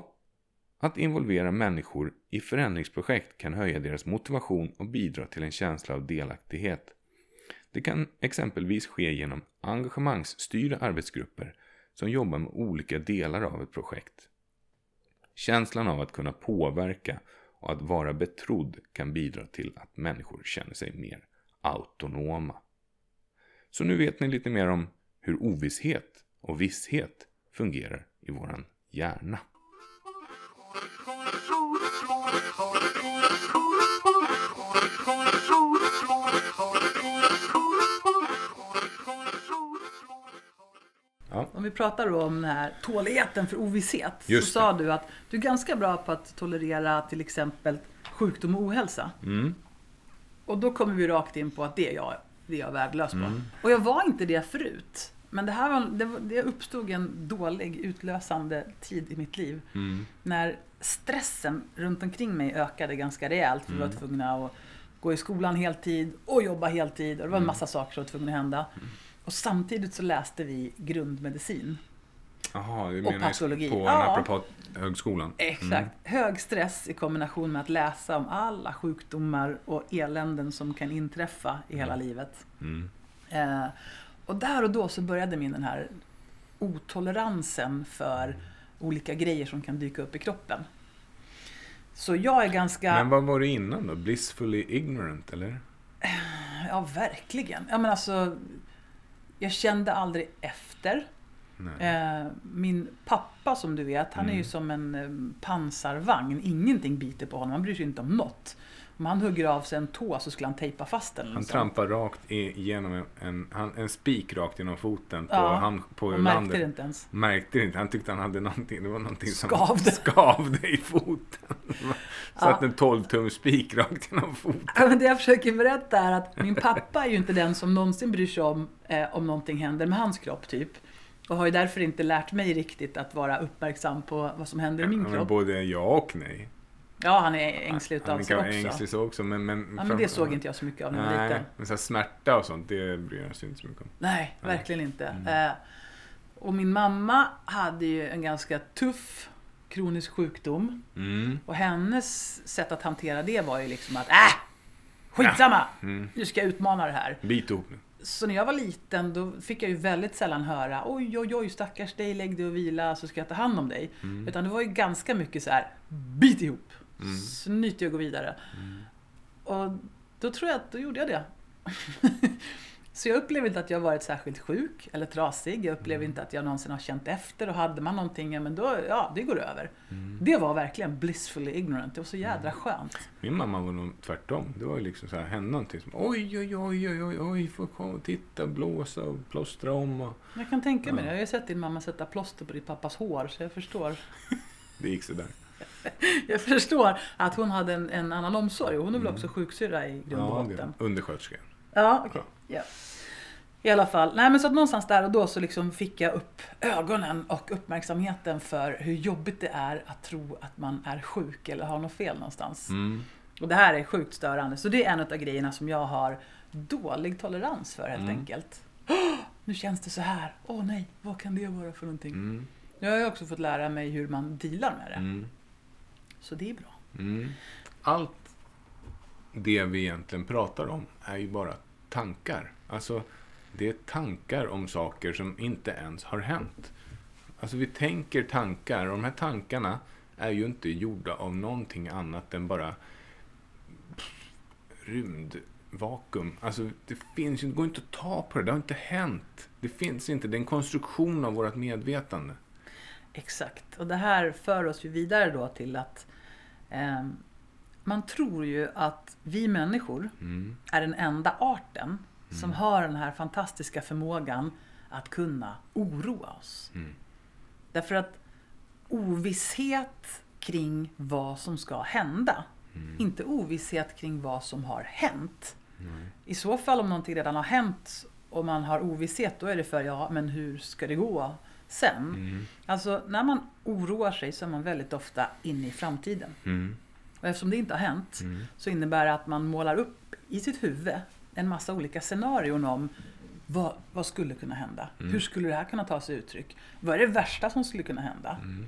Att involvera människor i förändringsprojekt kan höja deras motivation och bidra till en känsla av delaktighet. Det kan exempelvis ske genom engagemangsstyrda arbetsgrupper som jobbar med olika delar av ett projekt. Känslan av att kunna påverka och att vara betrodd kan bidra till att människor känner sig mer autonoma. Så nu vet ni lite mer om hur ovisshet och visshet fungerar i våran hjärna. Ja. Om vi pratar då om den här tåligheten för ovisshet. Just så sa du att du är ganska bra på att tolerera till exempel sjukdom och ohälsa. Mm. Och då kommer vi rakt in på att det är jag, det är jag värdelös på. Mm. Och jag var inte det förut. Men det här var, det, var- det uppstod en dålig utlösande tid i mitt liv. Mm. När stressen runt omkring mig ökade ganska rejält. För vi var tvungna att gå i skolan heltid och jobba heltid. Och det var en massa saker som var tvungna att hända. Och samtidigt så läste vi grundmedicin. Jaha, du Och menar patologi. på Ja. Naprapathögskolan? Exakt. Hög stress i kombination med att läsa om alla sjukdomar och eländen som kan inträffa i hela livet. Mm. Eh, och där och då så började min den här otoleransen för olika grejer som kan dyka upp i kroppen. Så jag är ganska... Men vad var det innan då? Blissfully ignorant, eller? Ja, verkligen. Ja, men alltså, jag kände aldrig efter. Nej. Eh, min pappa som du vet, han är ju Mm. som en eh, pansarvagn. Ingenting biter på honom, han bryr sig inte om något. Om han hugger av sig en tå så skulle han tejpa fast den. Han sånt. trampar rakt igenom en, en, en spik rakt genom foten på, Ja, han, på och landet. märkte det inte ens. Märkte det inte. Han tyckte han hade någonting. Det var någonting som Skavde. skavde i foten. Satt Ja. en 12 tum spik rakt genom foten. Ja, men det jag försöker berätta är att min pappa är ju inte den som någonsin bryr sig om eh, om någonting händer med hans kropp typ. Och har ju därför inte lärt mig riktigt att vara uppmärksam på vad som händer i min Ja, kropp. både ja och nej. Ja, han är ängslig utav Han sig kan vara också. ängslig så också. Men, men, Ja, men det såg inte jag så mycket av när jag var Nej, liten. men så här smärta och sånt, det bryr jag sig inte så mycket om. Nej, verkligen inte. Mm. Eh, och min mamma hade ju en ganska tuff kronisk sjukdom. Mm. Och hennes sätt att hantera det var ju liksom att äh! Skitsamma! Mm. Nu ska jag utmana det här. Bit ihop nu. Så när jag var liten då fick jag ju väldigt sällan höra oj oj oj stackars dig, lägg dig och vila så ska jag ta hand om dig. Mm. Utan det var ju ganska mycket så här bit ihop, Mm. snyt dig och gå vidare. Och då tror jag att då gjorde jag det. så jag upplever inte att jag varit särskilt sjuk eller trasig. Jag upplever inte att jag någonsin har känt efter och hade man någonting, ja men då, ja det går över. Det var verkligen blissfully ignorant. Det var så jädra skönt. Min mamma var nog tvärtom. Det var ju liksom så här, hände någonting som oj, oj, oj, oj, oj, oj, får komma och titta, blåsa och plåstra om och Jag kan tänka mig det. Jag har ju sett din mamma sätta plåster på ditt pappas hår, så jag förstår. det gick sådär. Jag förstår att hon hade en, en annan omsorg. Hon är väl också sjuksyrra i grund och Ja, botten. det, undersköterska. Ja, okej. Ja. I alla fall. Nej, men så att någonstans där och då så liksom fick jag upp ögonen och uppmärksamheten för hur jobbigt det är att tro att man är sjuk eller har något fel någonstans. Mm. Och det här är sjukt störande. Så det är en av grejerna som jag har dålig tolerans för helt Mm. enkelt. Åh, nu känns det så här. Åh nej, vad kan det vara för någonting? Mm. Jag har ju också fått lära mig hur man dealar med det. Så det är bra. Mm. Allt det vi egentligen pratar om är ju bara tankar. Alltså, det är tankar om saker som inte ens har hänt. Alltså, vi tänker tankar och de här tankarna är ju inte gjorda av någonting annat än bara pff, rymdvakuum. Alltså, det finns ju, det går inte att ta på det. Det har inte hänt. Det finns inte. Det är en konstruktion av vårt medvetande. Exakt. Och det här för oss ju vidare då till att eh, man tror ju att vi människor Mm. är den enda arten som har den här fantastiska förmågan att kunna oroa oss. Mm. Därför att ovisshet kring vad som ska hända, Mm. inte ovisshet kring vad som har hänt. I så fall om någonting redan har hänt och man har ovisshet, då är det för ja, men hur ska det gå sen? Mm. Alltså när man oroar sig så är man väldigt ofta inne i framtiden. Mm. Och eftersom det inte har hänt Mm. så innebär det att man målar upp i sitt huvud en massa olika scenarion om vad, vad skulle kunna hända? Mm. Hur skulle det här kunna ta sig uttryck? Vad är det värsta som skulle kunna hända? Mm.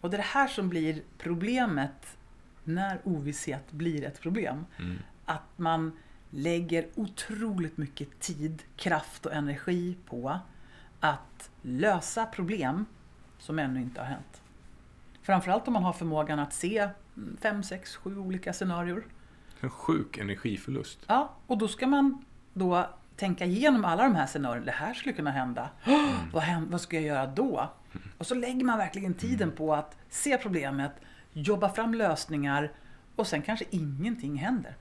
Och det är det här som blir problemet när ovisshet blir ett problem. Mm. Att man lägger otroligt mycket tid, kraft och energi på att lösa problem som ännu inte har hänt. Framförallt om man har förmågan att se mm, fem, sex, sju olika scenarier. En sjuk energiförlust. Ja, och då ska man då tänka igenom alla de här scenarierna. Det här skulle kunna hända. Vad, händer, vad ska jag göra då? Och så lägger man verkligen tiden på att se problemet, jobba fram lösningar och sen kanske ingenting händer.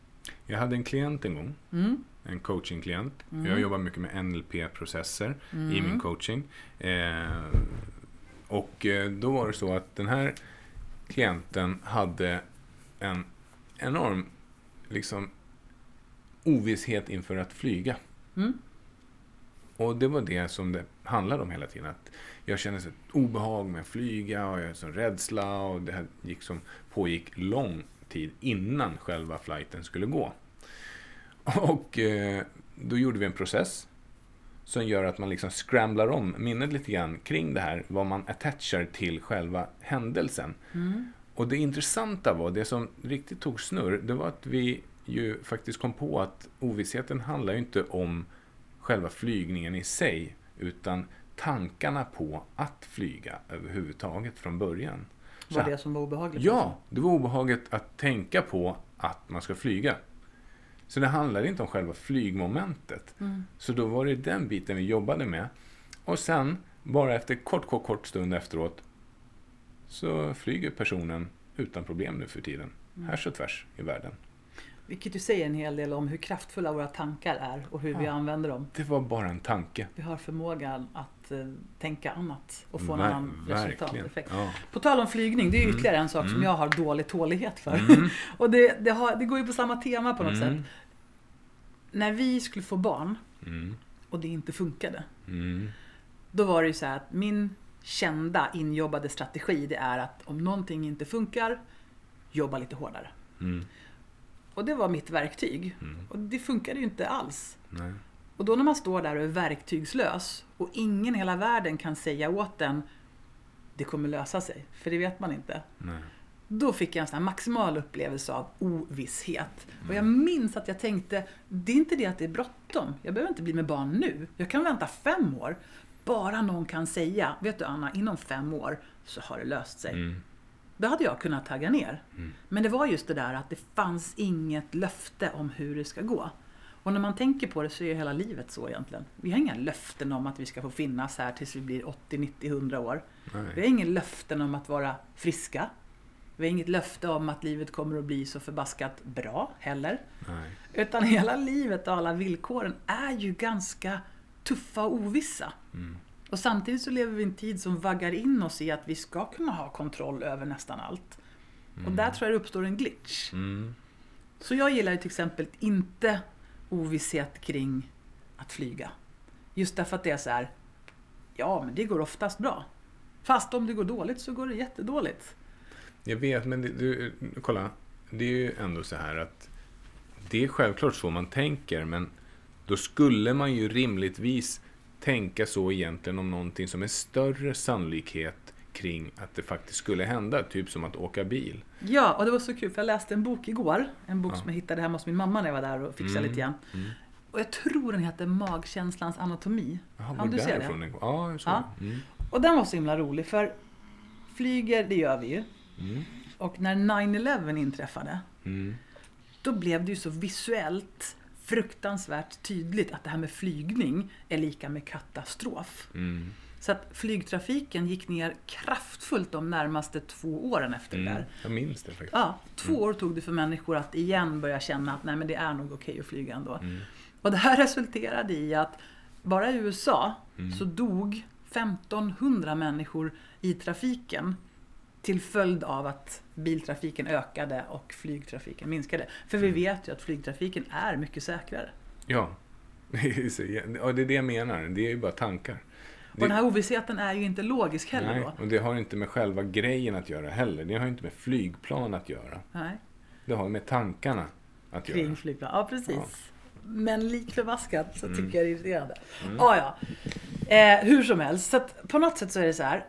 Jag hade en klient en gång. Mm. En coachingklient. Jag jobbar mycket med NLP-processer i min coaching. Eh, och eh, då var det så att den här klienten hade en enorm liksom, ovisshet inför att flyga. Mm. Och det var det som det handlade om hela tiden. Att jag kände så obehag med att flyga och jag hade sån rädsla och det här gick som pågick lång tid innan själva flighten skulle gå. Och eh, då gjorde vi en process som gör att man liksom scramblar om minnet lite grann kring det här, vad man attachar till själva händelsen. Och det intressanta var, det som riktigt tog snurr, det var att vi ju faktiskt kom på att ovissheten handlar ju inte om själva flygningen i sig, utan tankarna på att flyga överhuvudtaget från början. var det som var obehagligt. Ja, det var obehagligt att tänka på att man ska flyga. Så det handlade inte om själva flygmomentet. Så då var det den biten vi jobbade med. Och sen, bara efter kort, kort, kort stund efteråt, så flyger personen utan problem nu för tiden. Härs och tvärs i världen. Vilket ju säger en hel del om hur kraftfulla våra tankar är och hur vi använder dem. Det var bara en tanke. Vi har förmågan att eh, tänka annat och få en annan Ver- resultateffekt. Ja. Mm. På tal om flygning, det är ju ytterligare en sak som jag har dålig tålighet för. och det, det, har, det går ju på samma tema på något Mm. sätt. När vi skulle få barn Mm. och det inte funkade. Mm. Då var det ju så här att min kända injobbade strategi det är att om någonting inte funkar, jobba lite hårdare. Mm. Och det var mitt verktyg. Och det funkade ju inte alls. Nej. Och då när man står där och är verktygslös och ingen i hela världen kan säga åt en det kommer lösa sig, för det vet man inte. Nej. Då fick jag en sån maximal upplevelse av ovisshet. Och jag minns att jag tänkte, det är inte det att det är bråttom. Jag behöver inte bli med barn nu. Jag kan vänta fem år. Bara någon kan säga, vet du Anna, inom fem år så har det löst sig. Mm. Då hade jag kunnat tagga ner. Men det var just det där att det fanns inget löfte om hur det ska gå. Och när man tänker på det så är hela livet så egentligen. Vi har inga löften om att vi ska få finnas här tills vi blir 80, 90, 100 år. Vi har Nej. inga löften om att vara friska. Vi har inget löfte om att livet kommer att bli så förbaskat bra heller. Nej. Utan hela livet och alla villkoren är ju ganska tuffa och ovissa. Mm. Och samtidigt så lever vi i en tid som vaggar in oss i att vi ska kunna ha kontroll över nästan allt. Och där tror jag det uppstår en glitch. Mm. Så jag gillar ju till exempel inte ovisshet kring att flyga. Just därför att det är så här, ja men det går oftast bra. Fast om det går dåligt så går det jättedåligt. Jag vet, men det, du, kolla. Det är ju ändå så här att det är självklart så man tänker, men då skulle man ju rimligtvis tänka så egentligen om någonting som är större sannolikhet kring att det faktiskt skulle hända. Typ som att åka bil. Ja, och det var så kul för jag läste en bok igår. En bok Ja. som jag hittade hemma hos min mamma när jag var där och fixade Mm, lite grann. mm. Och jag tror den heter Magkänslans anatomi. Jaha, Ja, du ser det. Ja, jag såg Ja. Mm. Och den var så himla rolig för flyger, det gör vi ju. Mm. Och när 9-11 inträffade, Mm. då blev det ju så visuellt fruktansvärt tydligt att det här med flygning är lika med katastrof. Mm. Så att flygtrafiken gick ner kraftfullt de närmaste två åren efter det Mm. där. Jag minns det faktiskt. Ja, två år tog det för människor att igen börja känna att nej men det är nog okej att flyga ändå. Mm. Och det här resulterade i att bara i USA Mm. så dog 1500 människor i trafiken till följd av att biltrafiken ökade och flygtrafiken minskade. För Mm. vi vet ju att flygtrafiken är mycket säkrare. Ja. Det är så- ja, det är det jag menar. Det är ju bara tankar. Och den här ovissheten är ju inte logisk heller Nej, då. och det har inte med själva grejen att göra heller. Det har inte med flygplan att göra. Nej, Det har med tankarna att kring göra. flygplan. Ja, precis. Men lik förbaskat så Mm. tycker jag det är irriterande. Ah, ja. eh, hur som helst, så på något sätt så är det så här.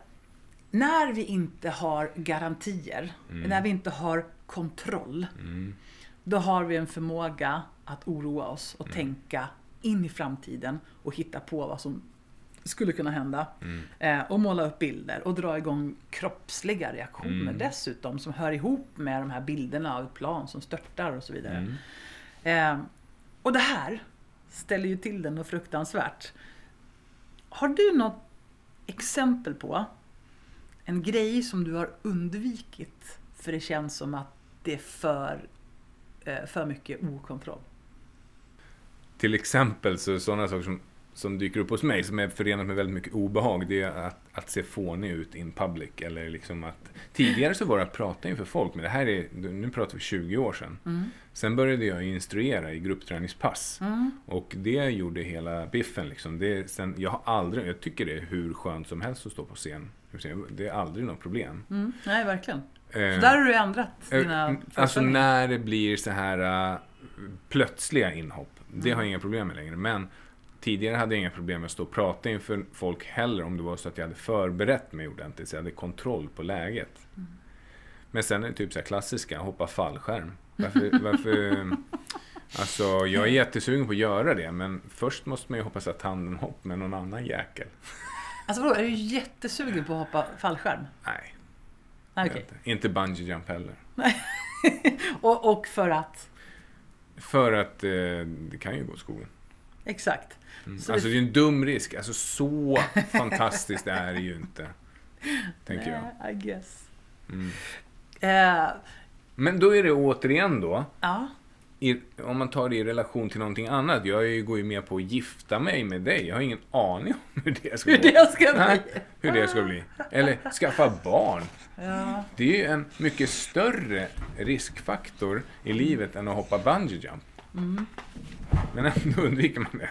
När vi inte har garantier, när vi inte har kontroll, Mm. då har vi en förmåga att oroa oss och tänka in i framtiden och hitta på vad som skulle kunna hända. Eh, och måla upp bilder och dra igång kroppsliga reaktioner dessutom som hör ihop med de här bilderna av ett plan som störtar och så vidare. Eh, och det här ställer ju till det något fruktansvärt. Har du något exempel på en grej som du har undvikit för det känns som att det är för, eh, för mycket okontroll? Till exempel så sådana saker som, som dyker upp hos mig som är förenat med väldigt mycket obehag. Det är att, att se fånig ut in public. Eller liksom att, tidigare så var det att prata inför folk. Men det här är, nu pratar vi 20 år sedan. Sen började jag instruera i gruppträningspass. Och det gjorde hela biffen. Liksom. Det, sen, jag har aldrig, jag tycker det är hur skönt som helst att stå på scen. Det är aldrig något problem. Mm. Nej, verkligen. Så Eh, där har du ändrat Eh, dina Alltså föreställningar. när det blir så här uh, plötsliga inhopp. Det har jag inga problem med längre. Men tidigare hade jag inga problem med att stå och prata inför folk heller. Om det var så att jag hade förberett mig ordentligt. Så jag hade kontroll på läget. Men sen är det typ så här klassiska, hoppa fallskärm. Varför, varför, alltså jag är jättesugen på att göra det. Men först måste man ju hoppas att tanden hopp med någon annan jäkel. Alltså vadå, är du jättesugen på att hoppa fallskärm? Nej. Nej, okej. Inte, inte bungee jump heller. Och, och för att... För att eh, det kan ju gå åt skogen. Exakt. Så Alltså det- är en dum risk. Alltså så fantastiskt är det ju inte. Tänker jag. Nej, I guess. Mm. Eh, Men då är det återigen då. ja. I, om man tar det i relation till någonting annat. Jag är ju- går ju med på att gifta mig med dig. Jag har ingen aning om hur det ska Hur gå. det ska bli. Hur det ska bli. Eller skaffa barn. Ja. Det är ju en mycket större riskfaktor i livet än att hoppa bungee jump. Mm. Men ändå undviker man det.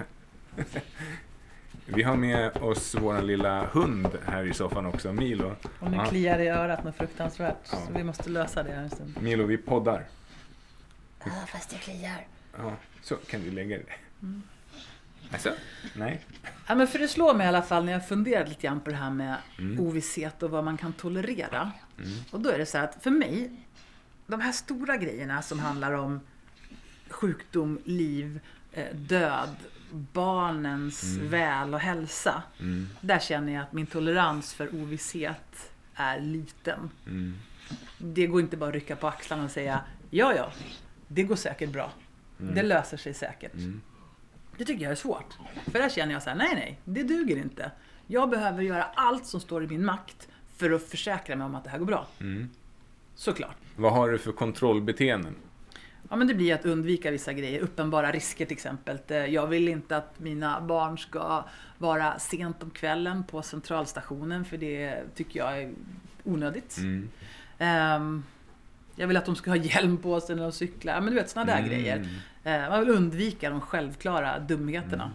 Vi har med oss vår lilla hund här i soffan också, Milo. Och nu kliar det i örat något fruktansvärt. Ja. Så vi måste lösa det här en stund. Milo, vi poddar. Ja, fast det kliar. Ja, så kan du lägga dig. Mm. Alltså? Nej. Ja, men för det slår mig i alla fall när jag funderar lite grann på det här med Mm. ovisshet och vad man kan tolerera. Och då är det så här att för mig, de här stora grejerna som handlar om sjukdom, liv, eh, död, barnens väl och hälsa. Mm. Där känner jag att min tolerans för ovisshet är liten. Mm. Det går inte bara att rycka på axlarna och säga ja, ja, det går säkert bra. Det löser sig säkert. Mm. Det tycker jag är svårt. För där känner jag så här, nej, nej, det duger inte. Jag behöver göra allt som står i min makt för att försäkra mig om att det här går bra. Mm. Såklart. Vad har du för kontrollbeteenden? Ja, men det blir att undvika vissa grejer. Uppenbara risker till exempel. Eh, Jag vill inte att mina barn ska vara sent om kvällen på centralstationen för det tycker jag är onödigt. Mm. Ehm, jag vill att de ska ha hjälm på sig när de cyklar. Men du vet, sådana där Mm. grejer. Eh, Man vill undvika de självklara dumheterna.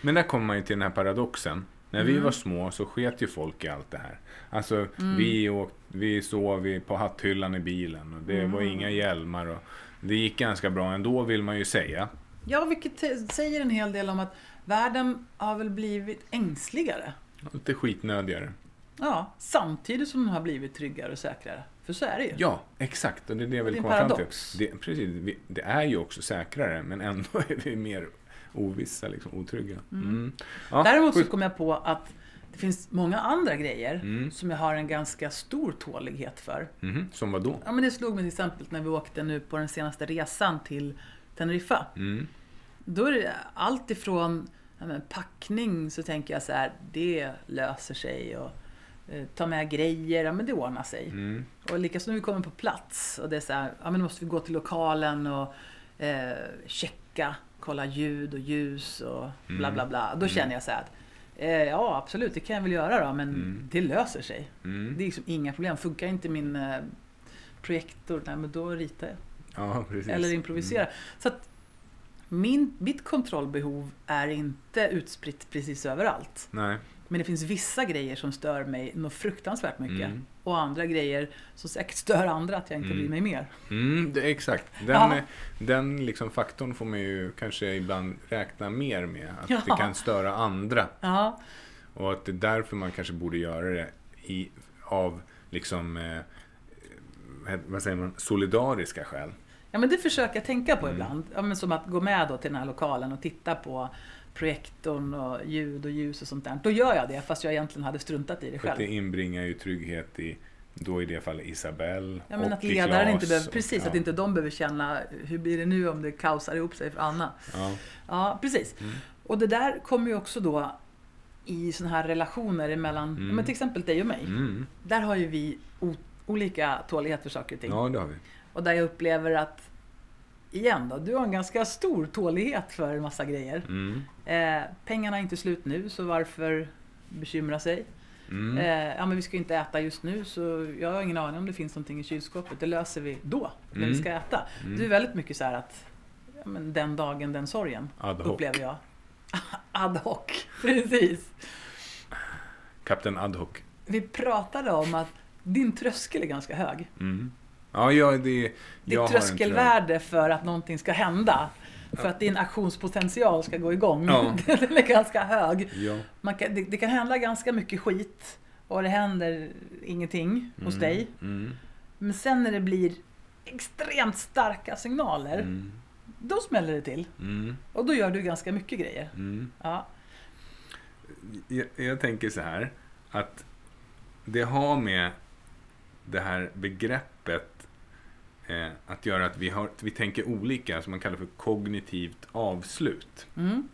Men där kommer man ju till den här paradoxen. När vi var små så sket ju folk i allt det här. Alltså vi, åk, vi sov på hatthyllan i bilen och det var inga hjälmar. Och det gick ganska bra ändå vill man ju säga. Ja, vilket säger en hel del om att världen har väl blivit ängsligare. Lite skitnödigare. Ja, samtidigt som den har blivit tryggare och säkrare. För så är det ju. Ja, exakt. Och det är det jag vill Det komma fram till. Det, precis, det är ju också säkrare men ändå är vi mer ovissa, liksom, otrygga. Mm. Ja, Däremot så kom jag på att det finns många andra grejer Mm. som jag har en ganska stor tålighet för. Mhm, Som vad då? Ja, men det slog mig till exempel när vi åkte nu på den senaste resan till Teneriffa. Mm. Då är det allt ifrån ja, packning så tänker jag så här, det löser sig. Och ta med grejer, ja men det ordnar sig. Mm. Och likaså när vi kommer på plats och det är så här, ja men då måste vi gå till lokalen och eh, checka, kolla ljud och ljus och bla bla bla. Då känner jag så här att eh, ja absolut, det kan jag väl göra då, men Mm. det löser sig. Mm. Det är liksom inga problem. Funkar inte min eh, projektor, nej men då ritar jag. Ja, precis. Eller improviserar. Så att min, mitt kontrollbehov är inte utspritt precis överallt. Nej. Men det finns vissa grejer som stör mig något fruktansvärt mycket. Mm. Och andra grejer som säkert stör andra att jag inte Mm. bryr mig mer. Mm, det, exakt. Den, Ja. den liksom faktorn får man ju kanske ibland räkna mer med. Att Ja. det kan störa andra. Ja, Och att det är därför man kanske borde göra det i, av liksom, eh, vad säger man, solidariska skäl. ja men det försöker jag tänka på Mm. ibland. Ja, men som att gå med då till den här lokalen och titta på projektorn och ljud och ljus och sånt där. Då gör jag det fast jag egentligen hade struntat i det För själv. det inbringar ju trygghet i, då i det fallet Isabelle Ja, men och att ledaren inte behöver, och- precis, ja. att inte de behöver känna hur blir det nu om det kaosar ihop sig för Anna. Ja. Ja, precis. Mm. Och det där kommer ju också då i sådana här relationer emellan, Mm. men till exempel dig och mig. Mm. Där har ju vi olika tålighet för saker och ting. ja, det har vi. Och där jag upplever att, igen då, du har en ganska stor tålighet för en massa grejer. Mm. Eh, pengarna är inte slut nu, så varför bekymra sig? Mm. Eh, ja men vi ska ju inte äta just nu, så jag har ingen aning om det finns någonting i kylskåpet. Det löser vi då, när Mm. vi ska äta. Mm. Du är väldigt mycket så här att, ja, men den dagen, den sorgen. Ad hoc. Upplever jag. Ad hoc, precis. Kapten Ad hoc. Vi pratade om att din tröskel är ganska hög. Mm. Ja, ja, det... Ditt jag tröskelvärde för att någonting ska hända. För att din aktionspotential ska gå igång. Ja. Den är ganska hög. det. Ja. Man kan, det, det kan hända ganska mycket skit och det händer ingenting hos Mm. dig. Mm. Men sen när det blir extremt starka signaler, Mm. då smäller det till. Mm. Och då gör du ganska mycket grejer. Mm. Ja. Jag, jag tänker så här att det har med det här begreppet eh, att göra att vi, har, vi tänker olika, som man kallar för kognitivt avslut. Mm.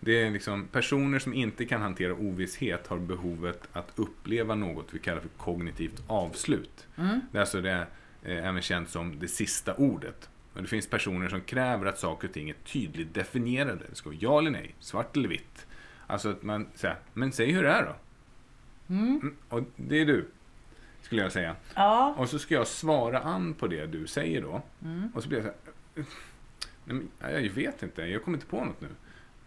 Det är liksom personer som inte kan hantera ovisshet har behovet att uppleva något vi kallar för kognitivt avslut. Mm. Det är alltså det, eh, även känt som det sista ordet. Och det finns personer som kräver att saker och ting är tydligt definierade. Det ska vara ja eller nej, svart eller vitt. Alltså att man säger, men säg hur det är då. Mm, Och det är du, skulle jag säga. Ja. Och så ska jag svara an på det du säger då. Mm. Och så blir jag så här, jag vet inte, jag kommer inte på något nu.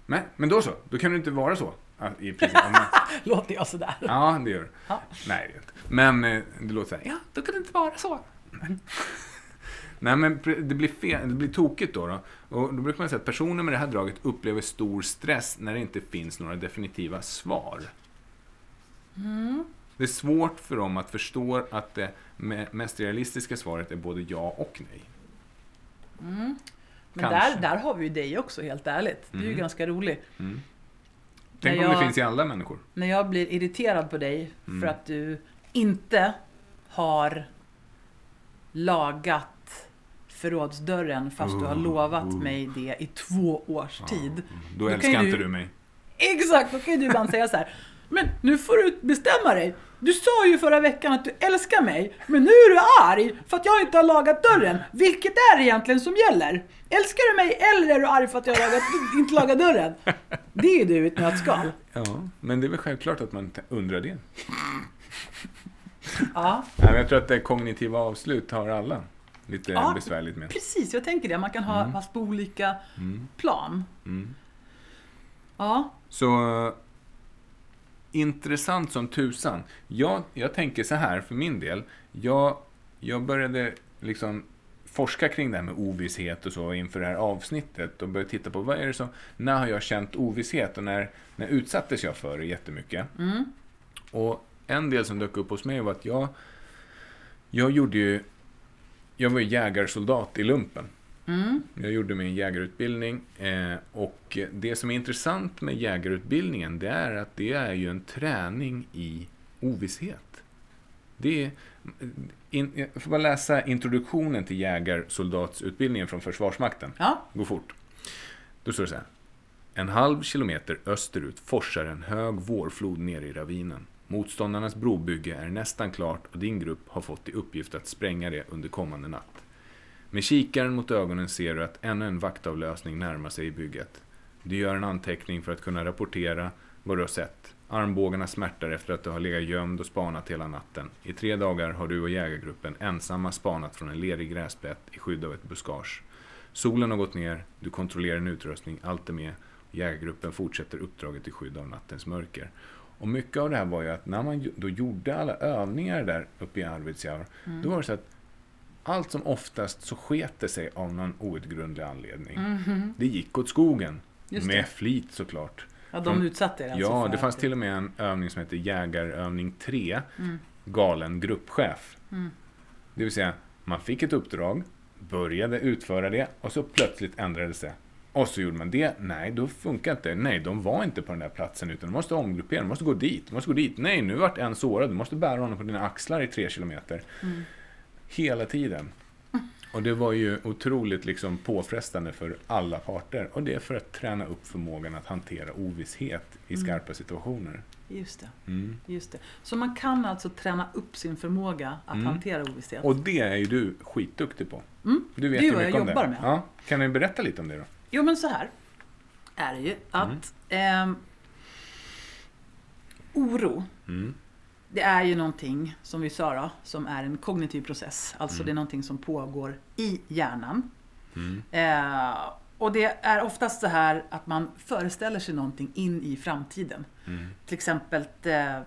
Men, men då så, då kan du inte vara så. I princip, om man, Låter jag sådär? ja, det gör du. Ja. Nej, det gör inte. Men eh, det låter så här, ja, då kan det inte vara så. Nej, men det blir, fel, det blir tokigt då, då. Och då brukar man säga att personer med det här draget upplever stor stress när det inte finns några definitiva svar. Det är svårt för dem att förstå att det me- mest realistiska svaret är både ja och nej. Men Kanske. där, där har vi ju dig också, helt ärligt. Du är ju Mm. ganska rolig. Tänk När om det jag- finns i alla människor. När jag blir irriterad på dig Mm. för att du inte har lagat förrådsdörren fast du har Oh, lovat oh. mig det i två års tid. Då, kan älskar inte du- du mig. Exakt, då kan ju du ibland säga så här. Men nu får du bestämma dig. Du sa ju förra veckan att du älskar mig, men nu är du arg för att jag inte har lagat dörren. Vilket är det egentligen som gäller? Älskar du mig eller är du arg för att jag har lagat, inte lagat dörren? Det är ju du i ett nötskal. Ja, men det är väl självklart att man undrar det. Ja, men jag tror att det kognitiva avslut har alla lite Ja, besvärligt med. precis. Jag tänker det. Man kan ha fast på olika plan. Mm. Ja, Så intressant som tusan. Jag, jag tänker så här för min del. Jag, jag började liksom forska kring det här med ovisshet och så inför det här avsnittet och började titta på vad är det som, när har jag känt ovisshet och när, när utsattes jag för det jättemycket? Och en del som dök upp hos mig var att jag, jag gjorde ju, jag var ju jägarsoldat i lumpen. Jag gjorde min jägarutbildning eh, och det som är intressant med jägarutbildningen det är att det är ju en träning i ovisshet. Det är, in, jag får bara läsa introduktionen till jägarsoldatsutbildningen från Försvarsmakten. ja. Gå fort. Då står det så här. En halv kilometer österut forsar en hög vårflod ner i ravinen. Motståndarnas brobygge är nästan klart och din grupp har fått i uppgift att spränga det under kommande natt. Med kikaren mot ögonen ser du att ännu en vaktavlösning närmar sig i bygget. Du gör en anteckning för att kunna rapportera vad du har sett. Armbågarna smärtar efter att du har legat gömd och spanat hela natten. I tre dagar har du och jägargruppen ensamma spanat från en lerig gräsplätt i skydd av ett buskage. Solen har gått ner, du kontrollerar din utrustning, allt är med. Jägargruppen fortsätter uppdraget i skydd av nattens mörker. Och mycket av det här var ju att när man då gjorde alla övningar där uppe i Arvidsjaur, då var det så att allt som oftast så sket det sig av någon outgrundlig anledning. Det gick åt skogen. Det. med flit såklart. ja de Från- utsatte er alltså Ja, det fanns till och med en övning som heter Jägarövning 3. Mm. Galen gruppchef. Det vill säga, man fick ett uppdrag, började utföra det och så plötsligt ändrades det. Och så gjorde man det. Nej, då funkar inte. Nej, de var inte på den där platsen utan de måste omgruppera. De måste gå dit. De måste gå dit. Nej, nu vart en sårad. Du måste bära honom på dina axlar i tre kilometer. Hela tiden. Och det var ju otroligt liksom påfrestande för alla parter. Och det är för att träna upp förmågan att hantera ovisshet i skarpa situationer. Just det. Mm. Just det. Så man kan alltså träna upp sin förmåga att Mm. hantera ovisshet. Och det är ju du skitduktig på. Mm. Du vet Det ju vad mycket jag om det. jobbar med. Ja. Kan du berätta lite om det då? Jo men så här är det ju att ehm, oro, Mm. Det är ju någonting som vi sa då, som är en kognitiv process. Alltså det är någonting som pågår i hjärnan. Mm. Eh, och det är oftast så här att man föreställer sig någonting in i framtiden. Mm. Till exempel eh,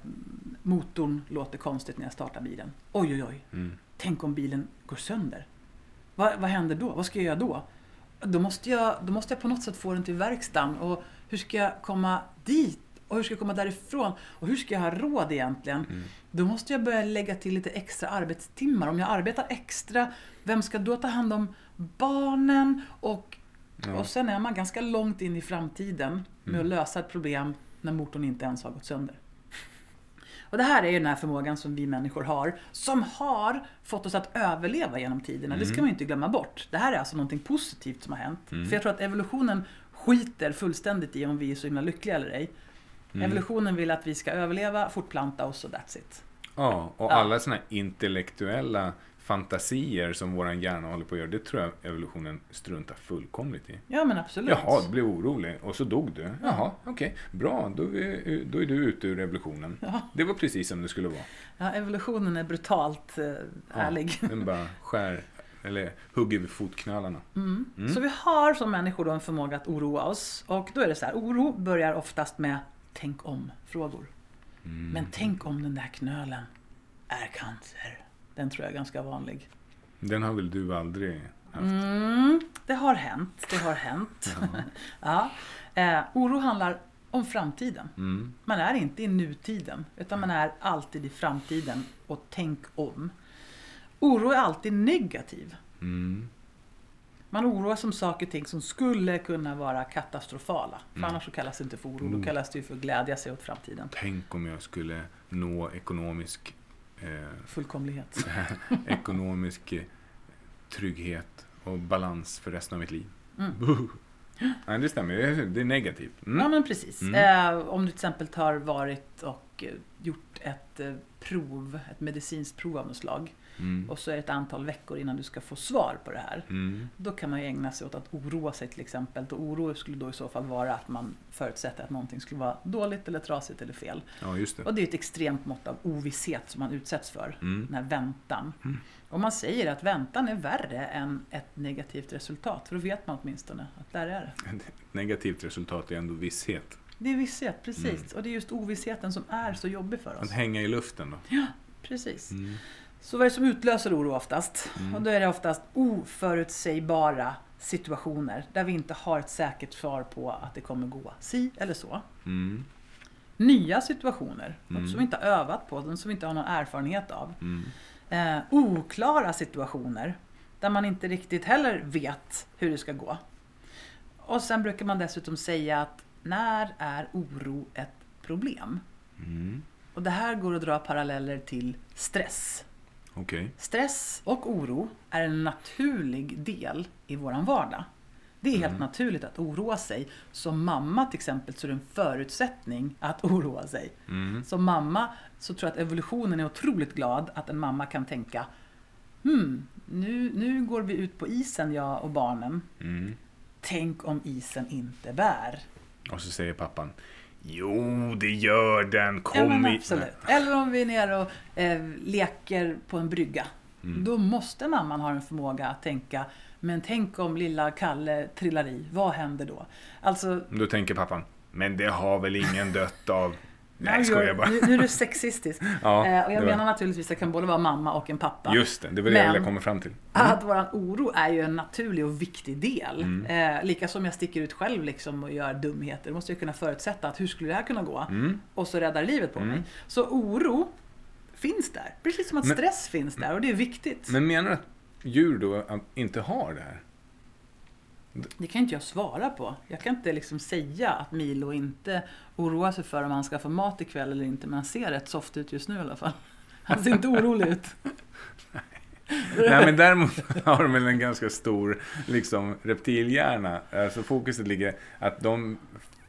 motorn låter konstigt när jag startar bilen. Oj oj oj. Mm. Tänk om bilen går sönder. Vad, vad händer då? Vad ska jag göra då? Då måste, jag, då måste jag på något sätt få den till verkstaden. Och hur ska jag komma dit? Och hur ska jag komma därifrån? Och hur ska jag ha råd egentligen? Mm. Då måste jag börja lägga till lite extra arbetstimmar. Om jag arbetar extra, vem ska då ta hand om barnen? Och, Ja. och sen är man ganska långt in i framtiden med Mm. att lösa ett problem när motorn inte ens har gått sönder. Och det här är ju den här förmågan som vi människor har, som har fått oss att överleva genom tiderna. Det ska man ju inte glömma bort. Det här är alltså någonting positivt som har hänt. För jag tror att evolutionen skiter fullständigt i om vi är så himla lyckliga eller ej. Evolutionen vill att vi ska överleva, fortplanta oss och that's it. Ja, och Ja. alla sådana intellektuella fantasier som våran hjärna håller på att göra, det tror jag evolutionen struntar fullkomligt i. Ja men absolut. Jaha, du blev orolig och så dog du. Jaha, okej, bra, då är, då är du ute ur evolutionen. Ja. Det var precis som det skulle vara. Ja, evolutionen är brutalt eh, ärlig. Ja, den bara skär, eller hugger vid fotknölarna. Mm. Så vi har som människor då en förmåga att oroa oss. Och då är det så här, oro börjar oftast med tänk om-frågor. Men tänk om den där knölen är cancer. Den tror jag är ganska vanlig. Den har väl du aldrig haft? Mm, det har hänt, det har hänt. ja. eh, oro handlar om framtiden. Mm. Man är inte i nutiden, utan man är alltid i framtiden. Och tänk om. Oro är alltid negativ. Mm. Man oroar sig om saker och ting som skulle kunna vara katastrofala. För Mm. annars så kallas det inte för oro, Oh. då kallas det ju för att glädja sig åt framtiden. Tänk om jag skulle nå ekonomisk, eh, Fullkomlighet. ekonomisk eh, trygghet och balans för resten av mitt liv. Mm. Nej, det stämmer. Det är- negativt. Ja Mm. men precis. Mm. Eh, om du till exempel har varit och eh, gjort ett eh, prov, ett medicinskt prov av något slag. Mm. Och så är det ett antal veckor innan du ska få svar på det här. Mm. Då kan man ju ägna sig åt att oroa sig till exempel. Och oro skulle då i så fall vara att man förutsätter att någonting skulle vara dåligt eller trasigt eller fel. Ja, just det. Och det är ett extremt mått av ovisshet som man utsätts för. Mm. Den här väntan. Mm. Och man säger att väntan är värre än ett negativt resultat. För då vet man åtminstone att där är det. Ett negativt resultat är ändå visshet. Det är visshet, precis. Mm. Och det är just ovissheten som är så jobbig för Att oss. hänga i luften då. Precis. Mm. Så vad är det som utlöser oro oftast? Mm. Och då är det oftast oförutsägbara situationer där vi inte har ett säkert svar på att det kommer gå si eller så. Mm. Nya situationer, Mm. som vi inte har övat på, som vi inte har någon erfarenhet av. Mm. Eh, oklara situationer där man inte riktigt heller vet hur det ska gå. Och sen brukar man dessutom säga att när är oro ett problem? Mm. Och det här går att dra paralleller till stress. Okej. Stress och oro är en naturlig del i våran vardag. Det är helt Mm. naturligt att oroa sig. Som mamma till exempel så är det en förutsättning att oroa sig. Mm. Som mamma så tror jag att evolutionen är otroligt glad att en mamma kan tänka Hmm, nu, nu går vi ut på isen jag och barnen. Mm. Tänk om isen inte bär. Och så säger pappan Jo, det gör den. Ja, Kom hit. absolut. Eller om vi är nere och eh, leker på en brygga. Mm. Då måste mamman ha en förmåga att tänka Men tänk om lilla Kalle trillar i, vad händer då? Alltså, Då tänker pappan Men det har väl ingen dött av. Nej, jag skojar bara. nu, nu är du sexistisk. Ja, eh, och jag var- menar naturligtvis att det kan både vara mamma och en pappa. Just det, det var det jag Men- ville komma fram till. Att våran oro är ju en naturlig och viktig del. Mm. Eh, lika som jag sticker ut själv liksom och gör dumheter. Då måste jag kunna förutsätta att hur skulle det här kunna gå? Mm. Och så räddar livet på Mm. mig. Så oro finns där. Precis som att Men- stress finns där och det är viktigt. Men menar du att djur då inte har det här? Det kan inte jag svara på. Jag kan inte liksom säga att Milo inte oroar sig för om han ska få mat ikväll eller inte. Men han ser rätt soft ut just nu i alla fall. Han ser inte orolig ut. Nej men däremot har de väl en ganska stor liksom, reptilhjärna. Alltså fokuset ligger att de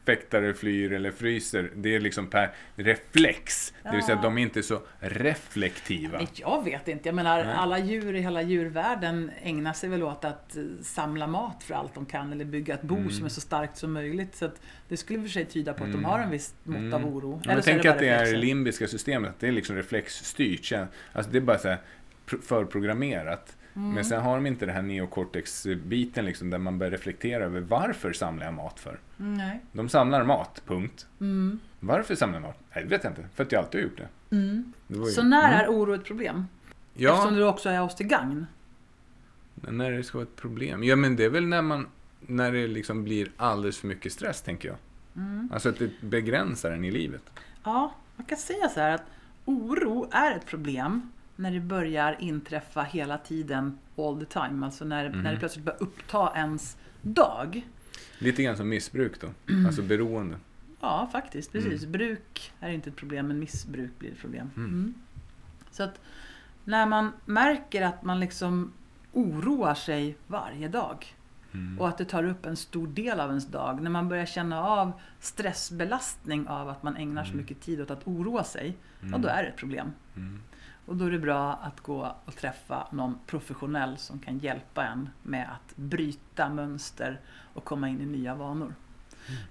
fäktare flyr eller fryser. Det är liksom per reflex. Det vill säga att Ja. de är inte så reflektiva. Nej, Jag vet inte. Jag menar, Nej. alla djur i hela djurvärlden ägnar sig väl åt att eh, samla mat för allt de kan eller bygga ett bo Mm. som är så starkt som möjligt. Så det skulle för sig tyda på att de Mm. har en viss mått Mm. av oro. Men är bara att det är reflexer. limbiska systemet, att det är liksom reflexstyrt. Alltså det är bara så här pr- förprogrammerat. Mm. Men sen har de inte det här neocortex-biten liksom, där man börjar reflektera över varför samlar jag mat för? Nej. De samlar mat, punkt. Mm. Varför samlar jag mat? Nej, det vet jag inte. För att jag alltid har gjort det. Mm. det var ju- Så när Mm. är oro ett problem? Ja, Eftersom det också är oss till gagn. men när det ska vara ett problem? Ja, men det är väl när man när det liksom blir alldeles för mycket stress, tänker jag. Mm. Alltså att det begränsar en i livet. Ja, man kan säga så här att oro är ett problem när det börjar inträffa hela tiden all the time. Alltså när, Mhm. när det plötsligt börjar uppta ens dag. Lite grann som missbruk då. Mm. Alltså beroende. Ja, faktiskt. Precis. Bruk är inte ett problem, men missbruk blir ett problem. Mm. Så att när man märker att man liksom oroar sig varje dag och att det tar upp en stor del av ens dag. När man börjar känna av stressbelastning av att man ägnar så mycket tid åt att oroa sig, ja då är det ett problem. Och då är det bra att gå och träffa någon professionell som kan hjälpa en med att bryta mönster och komma in i nya vanor.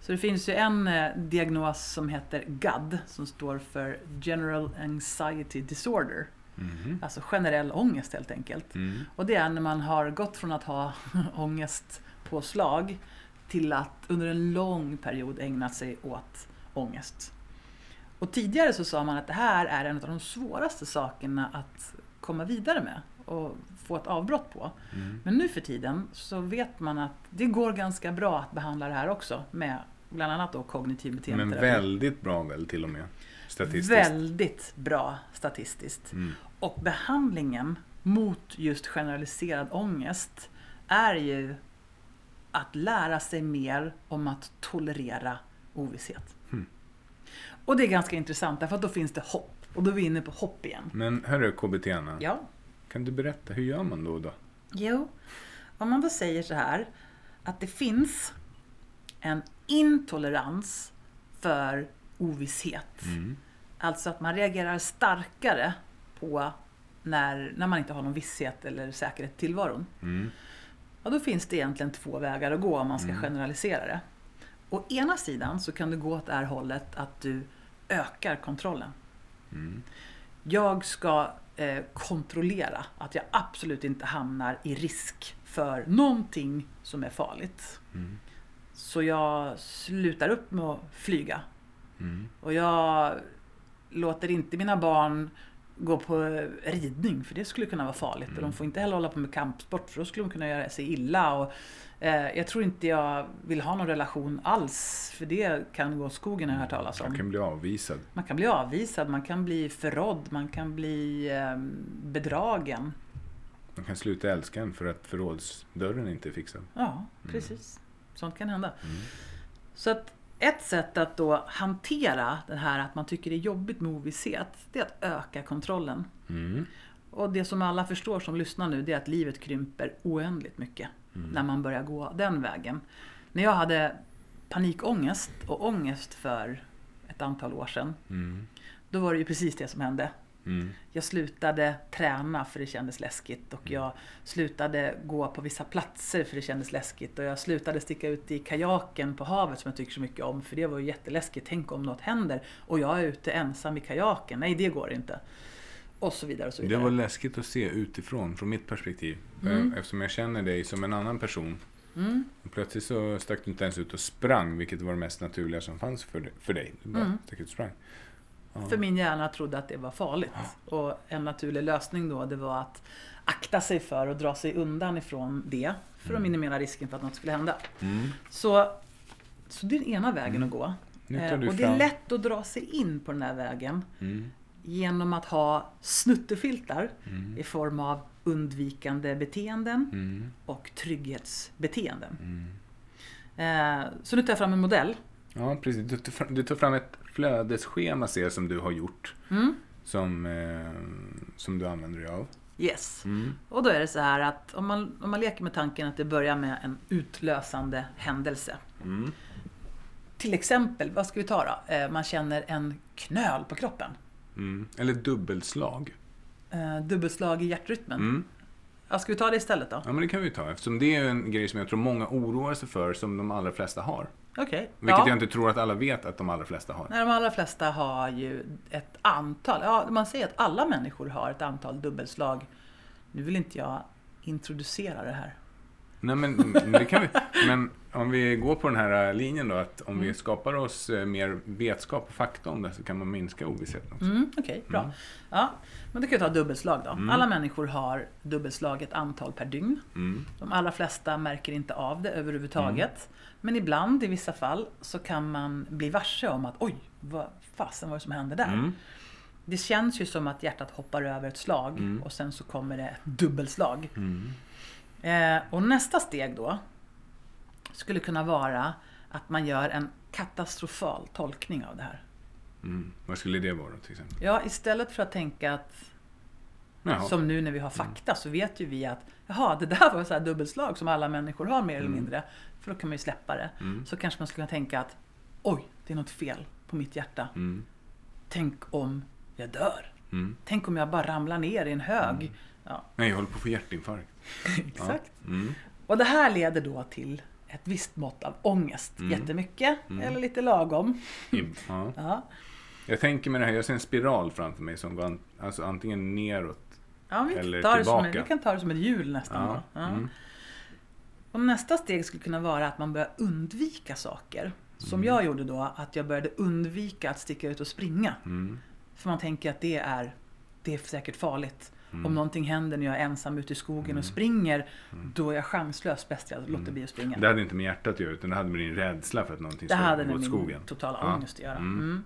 Så det finns ju en eh, diagnos som heter GAD som står för General Anxiety Disorder. Mhm. Alltså generell ångest helt enkelt. Mm. Och det är när man har gått från att ha ångestpåslag till att under en lång period ägna sig åt ångest. Och tidigare så sa man att det här är en av de svåraste sakerna att komma vidare med och få ett avbrott på. Mm. Men nu för tiden så vet man att det går ganska bra att behandla det här också med bland annat då kognitiv Men beteendeterapi. väldigt bra väl till och med. Statistiskt. Väldigt bra statistiskt. Mm. Och behandlingen mot just generaliserad ångest är ju att lära sig mer om att tolerera ovisshet. Och det är ganska intressant därför att då finns det hopp. Och då är vi inne på hopp igen. Men hörru KBT Ja. kan du berätta, hur gör man då då? Jo, om man då säger så här att det finns en intolerans för ovisshet. Mm. Alltså att man reagerar starkare på när, när man inte har någon visshet eller säkerhet i tillvaron. Mm. Ja, då finns det egentligen två vägar att gå om man ska Mm. generalisera det. Å ena sidan så kan du gå åt det här hållet att du ökar kontrollen. Mm. Jag ska eh, kontrollera att jag absolut inte hamnar i risk för någonting som är farligt. Mm. Så jag slutar upp med att flyga. Mm. Och jag låter inte mina barn gå på ridning för det skulle kunna vara farligt. Och de får inte heller hålla på med kampsport för då skulle de kunna göra sig illa. Och, jag tror inte jag vill ha någon relation alls för det kan gå åt skogen har jag hört talas om. Jag kan bli avvisad. Man kan bli avvisad, man kan bli förrådd, man kan bli eh, bedragen. Man kan sluta älska en för att förrådsdörren inte är fixad. Ja, precis. Sånt kan hända. Så att ett sätt att då hantera det här att man tycker det är jobbigt med ovisshet, det är att öka kontrollen. Mm. Och det som alla förstår som lyssnar nu, det är att livet krymper oändligt mycket när man börjar gå den vägen. När jag hade panikångest och ångest för ett antal år sedan, Mm. då var det ju precis det som hände. Mm. Jag slutade träna för det kändes läskigt och jag slutade gå på vissa platser för det kändes läskigt och jag slutade sticka ut i kajaken på havet som jag tycker så mycket om för det var ju jätteläskigt. Tänk om något händer och jag är ute ensam i kajaken. Nej, det går inte. Och så vidare och så Det vidare. var läskigt att se utifrån, från mitt perspektiv. Eh, Eftersom jag känner dig som en annan person. Mm. Plötsligt så stack du inte ens ut och sprang, vilket var det mest naturliga som fanns för, för dig. Du bara Mm. stack ut och sprang. För min hjärna trodde att det var farligt. Och en naturlig lösning då det var att akta sig för och dra sig undan ifrån det. För att minimera risken för att något skulle hända. Mm. Så, så det är den ena vägen att gå. Eh, och det är lätt att dra sig in på den här vägen Mm. Genom att ha snuttefiltar Mm. i form av undvikande beteenden Mm. och trygghetsbeteenden. Mm. Eh, så nu tar jag fram en modell. Ja, precis. Du tar, fram, du tar fram ett flödesschema ser som du har gjort. Mm. Som, eh, som du använder dig av. Yes. Mm. Och då är det så här att om man, om man leker med tanken att det börjar med en utlösande händelse. Mm. Till exempel, vad ska vi ta då? Eh, man känner en knöl på kroppen. Mm. Eller dubbelslag. Eh, dubbelslag i hjärtrytmen. Mm. Ja, ska vi ta det istället då? Ja, men det kan vi ta. Eftersom det är en grej som jag tror många oroar sig för, som de allra flesta har. Okej. Vilket ja. jag inte tror att alla vet att de allra flesta har. Nej, de allra flesta har ju ett antal, ja man säger att alla människor har ett antal dubbelslag. Nu vill inte jag introducera det här. Nej, men, det kan vi. men om vi går på den här linjen då, att om vi skapar oss eh, mer vetskap och fakta om det så kan man minska ovissheten också. Mm, Okej, bra. Ja, men då kan vi ta dubbelslag då. Alla människor har dubbelslag ett antal per dygn. Mm. De allra flesta märker inte av det överhuvudtaget. Men ibland, i vissa fall, så kan man bli varse om att oj, vad fasen var det som hände där? Mm. Det känns ju som att hjärtat hoppar över ett slag och sen så kommer det ett dubbelslag. Mm. Eh, och nästa steg då skulle kunna vara att man gör en katastrofal tolkning av det här. Mm. Vad skulle det vara till exempel? Ja, istället för att tänka att Jaha. Som nu när vi har fakta så vet ju vi att jaha, det där var så här dubbelslag som alla människor har mer eller Mm. mindre. För då kan man ju släppa det. Så kanske man skulle kunna tänka att oj, det är något fel på mitt hjärta. Mm. Tänk om jag dör. Mm. Tänk om jag bara ramlar ner i en hög. Ja, Nej, jag håller på att få hjärtinfarkt. exakt. Mm. Och det här leder då till ett visst mått av ångest. Mm. Jättemycket eller lite lagom. I- Ja. Ja. Jag tänker med det här, jag ser en spiral framför mig som går an, alltså antingen neråt. Ja, vi, Eller tillbaka. vi kan ta det som ett hjul nästan. Ja. Mm. Och nästa steg skulle kunna vara att man börjar undvika saker. Som Mm. jag gjorde då, att jag började undvika att sticka ut och springa. Mm. För man tänker att det är, det är säkert farligt. Mm. Om någonting händer när jag är ensam ute i skogen och springer, då är jag chanslös bäst jag låter bli att springa. Mm. Det hade inte med hjärtat att göra, utan det hade med din rädsla för att någonting Det skulle hade gå med åt min skogen. totala Ja. ångest att göra. Mm.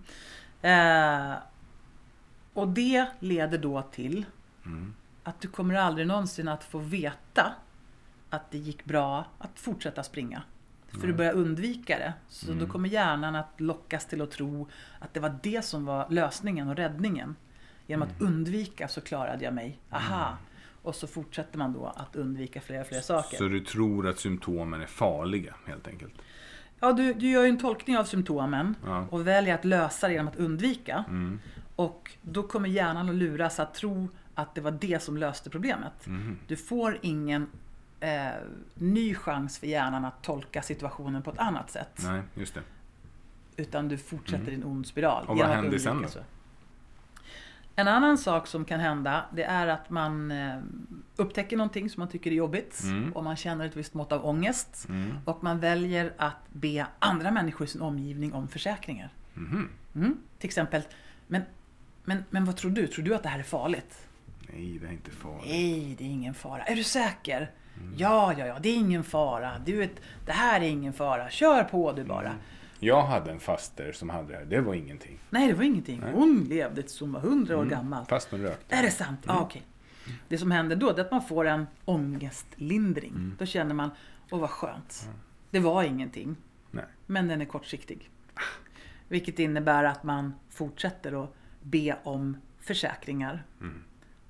Mm. Eh, och det leder då till Mm. att du kommer aldrig någonsin att få veta att det gick bra att fortsätta springa. För du börjar undvika det. Så Mm. då kommer hjärnan att lockas till att tro att det var det som var lösningen och räddningen. Genom Mm. att undvika så klarade jag mig. Aha! Och så fortsätter man då att undvika fler och fler saker. Så du tror att symptomen är farliga, helt enkelt? Ja, du, du gör ju en tolkning av symptomen Ja. och väljer att lösa det genom att undvika. Mm. Och då kommer hjärnan att luras att tro att det var det som löste problemet. Mhm. Du får ingen eh, ny chans för hjärnan att tolka situationen på ett annat sätt. Nej, just det. Utan du fortsätter i en ond spiral. Mm. Och vad händer sen då? En annan sak som kan hända det är att man eh, upptäcker någonting som man tycker är jobbigt Mm. och man känner ett visst mått av ångest. Mm. Och man väljer att be andra människor i sin omgivning om försäkringar. Mhm. Mm. Till exempel, men, men, men vad tror du? Tror du att det här är farligt? Nej, det är inte farligt. Nej, det är ingen fara. Är du säker? Mm. Ja, ja, ja, det är ingen fara. Du det här är ingen fara. Kör på du bara. Mm. Jag hade en faster som hade det här. Det var ingenting. Nej, det var ingenting. Hon levde tills hon var hundra år gammal. Fast hon rökte. Är det sant? Ja, okej. Det som händer då är att man får en ångestlindring. Mm. Då känner man, åh vad skönt. Det var ingenting. Nej. Men den är kortsiktig. Vilket innebär att man fortsätter att be om försäkringar. Mm.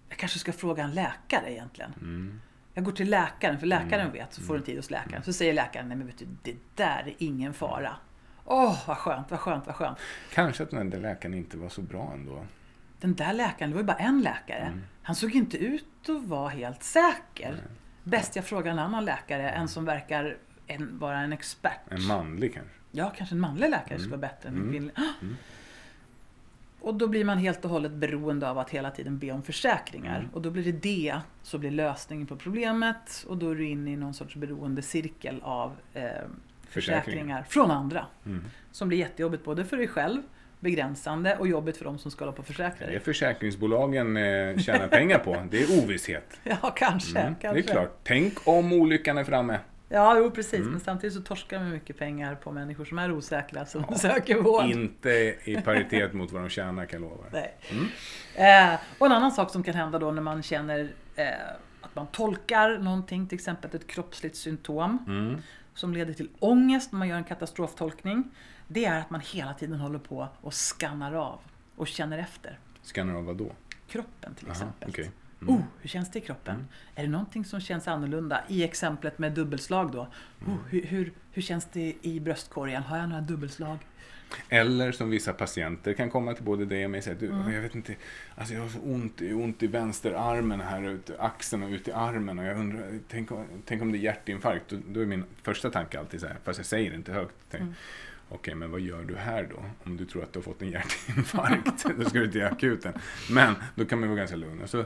Jag kanske ska fråga en läkare egentligen. Mm. Jag går till läkaren, för läkaren vet, så får du en tid hos läkaren. Så säger läkaren, nej men vet du, det där är ingen fara. Åh, vad skönt, vad skönt, vad skönt. Kanske att den där läkaren inte var så bra ändå. Den där läkaren, det var ju bara en läkare. Mm. Han såg inte ut att vara helt säker. Bäst jag frågar en annan läkare, en som verkar en, vara en expert. En manlig kanske. Ja, kanske en manlig läkare Mm. skulle vara bättre än en kvinnlig. Ah! Och då blir man helt och hållet beroende av att hela tiden be om försäkringar. Mm. Och då blir det det som blir lösningen på problemet. Och då är du inne i någon sorts beroendecirkel av eh, försäkringar från andra. Mm. Som blir jättejobbigt både för dig själv, begränsande och jobbigt för de som ska hålla på och försäkra Det dig. försäkringsbolagen eh, tjänar pengar på. Det är ovisshet. Ja, kanske. Mm. Det kanske. är klart. Tänk om olyckan är framme. Ja, jo, precis. Mm. Men samtidigt så torskar de mycket pengar på människor som är osäkra som söker vård. Inte i paritet mot vad de tjänar kan jag lova. Nej. Mm. Eh, och en annan sak som kan hända då när man känner eh, att man tolkar någonting, till exempel ett kroppsligt symptom Mm. Som leder till ångest när man gör en katastroftolkning. Det är att man hela tiden håller på och skannar av och känner efter. Skannar av vad då? Kroppen till Aha, exempel. okej. Oh, hur känns det i kroppen? Är det någonting som känns annorlunda? I exemplet med dubbelslag då. Oh, hur, hur, hur känns det i bröstkorgen? Har jag några dubbelslag? Eller som vissa patienter kan komma till både dig och mig och säga du, Mm. jag vet inte, alltså jag har så ont, ont i vänsterarmen här, ut, axeln och ut i armen och jag undrar, tänk, om- tänk om det är hjärtinfarkt? Då, då är min första tanke alltid så här, fast jag säger det inte högt. Tänk, Mm. Okej, men vad gör du här då? Om du tror att du har fått en hjärtinfarkt, då ska du till akuten. Men då kan man vara ganska lugn. Och, så,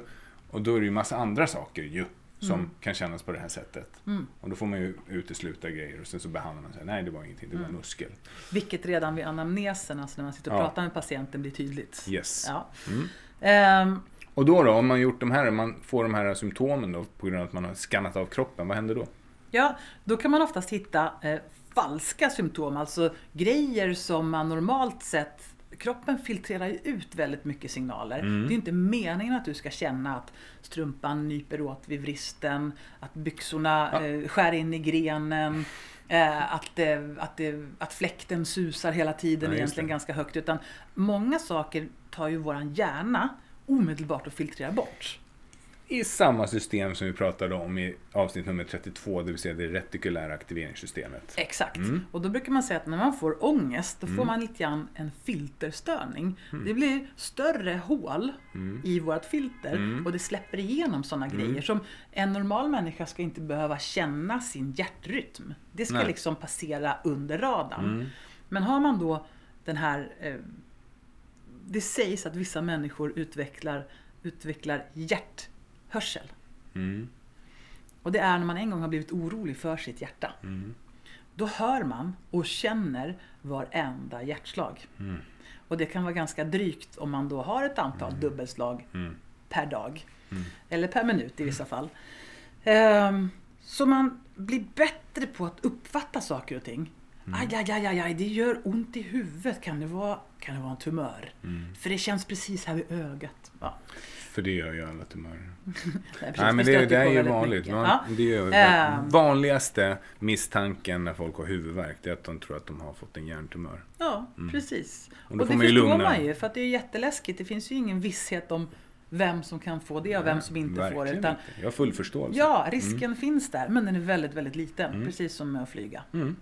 och då är det ju massa andra saker ju, som kan kännas på det här sättet. Mm. Och då får man ju utesluta grejer och sen så behandlar man sig. Nej, det var ingenting, det var Mm. muskel. Vilket redan vid anamnesen, alltså när man sitter och Ja. pratar med patienten, blir tydligt. Yes. Ja. Mm. Ehm, Och då då, om man gjort de här, man får de här symptomen då på grund av att man har skannat av kroppen, vad händer då? Ja, då kan man oftast hitta eh, falska symptom, alltså grejer som man normalt sett Kroppen filtrerar ju ut väldigt mycket signaler. Mm. Det är inte meningen att du ska känna att strumpan nyper åt vid vristen, att byxorna Ja. eh, skär in i grenen, Eh, att, det, att, det, att fläkten susar hela tiden Ja, egentligen det. ganska högt. Utan många saker tar ju våran hjärna omedelbart och filtrerar bort. I samma system som vi pratade om i avsnitt nummer 32, det vill säga det retikulära aktiveringssystemet. Exakt. Mm. Och då brukar man säga att när man får ångest då får man lite grann en filterstörning. Mm. Det blir större hål i vårt filter Mm. och det släpper igenom sådana grejer som en normal människa ska inte behöva känna sin hjärtrytm. Det ska Nej. liksom passera under radarn. Mm. Men har man då den här eh, det sägs att vissa människor utvecklar, utvecklar hjärthörsel. Mm. Och det är när man en gång har blivit orolig för sitt hjärta. Mm. Då hör man och känner varenda hjärtslag. Mm. Och det kan vara ganska drygt om man då har ett antal dubbelslag Mm. per dag. Mm. Eller per minut i vissa fall. Ehm, så man blir bättre på att uppfatta saker och ting. Mm. Aj, aj, aj, aj, aj, det gör ont i huvudet. Kan det vara, kan det vara en tumör? Mm. För det känns precis här vid ögat. Ja, För det gör ju alla tumörer. nej, men det, det är ju vanligt. Man, Ja. Det är Ehm. vanligaste misstanken när folk har huvudvärk. Det är att de tror att de har fått en hjärntumör. Ja, precis. Och Och, det man förstår lugna. man ju, för att det är jätteläskigt. Det finns ju ingen visshet om vem som kan få det och vem som inte får det. Verkligen Utan, inte. Jag har full förståelse. ja, risken finns där, men den är väldigt, väldigt liten. Precis som med att flyga. Mm.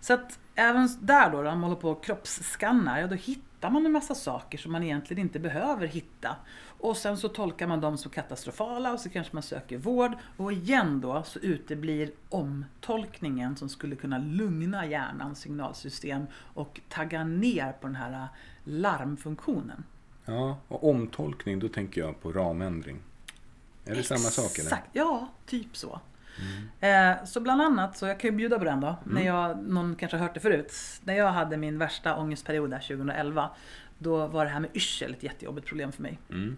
Så att även där då, när man håller på och kroppsskannar, ja då hittar man en massa saker som man egentligen inte behöver hitta. Och sen så tolkar man dem som katastrofala och så kanske man söker vård. Och igen då så uteblir omtolkningen som skulle kunna lugna hjärnans signalsystem och tagga ner på den här larmfunktionen. Ja, och omtolkning, då tänker jag på ramändring. Är det samma sak eller? Exakt, ja, typ så. Eh, så bland annat, så jag kan ju bjuda på den då, när jag, någon kanske har hört det förut. När jag hade min värsta ångestperiod där 2011, då var det här med yrsel ett jättejobbigt problem för mig. Mm.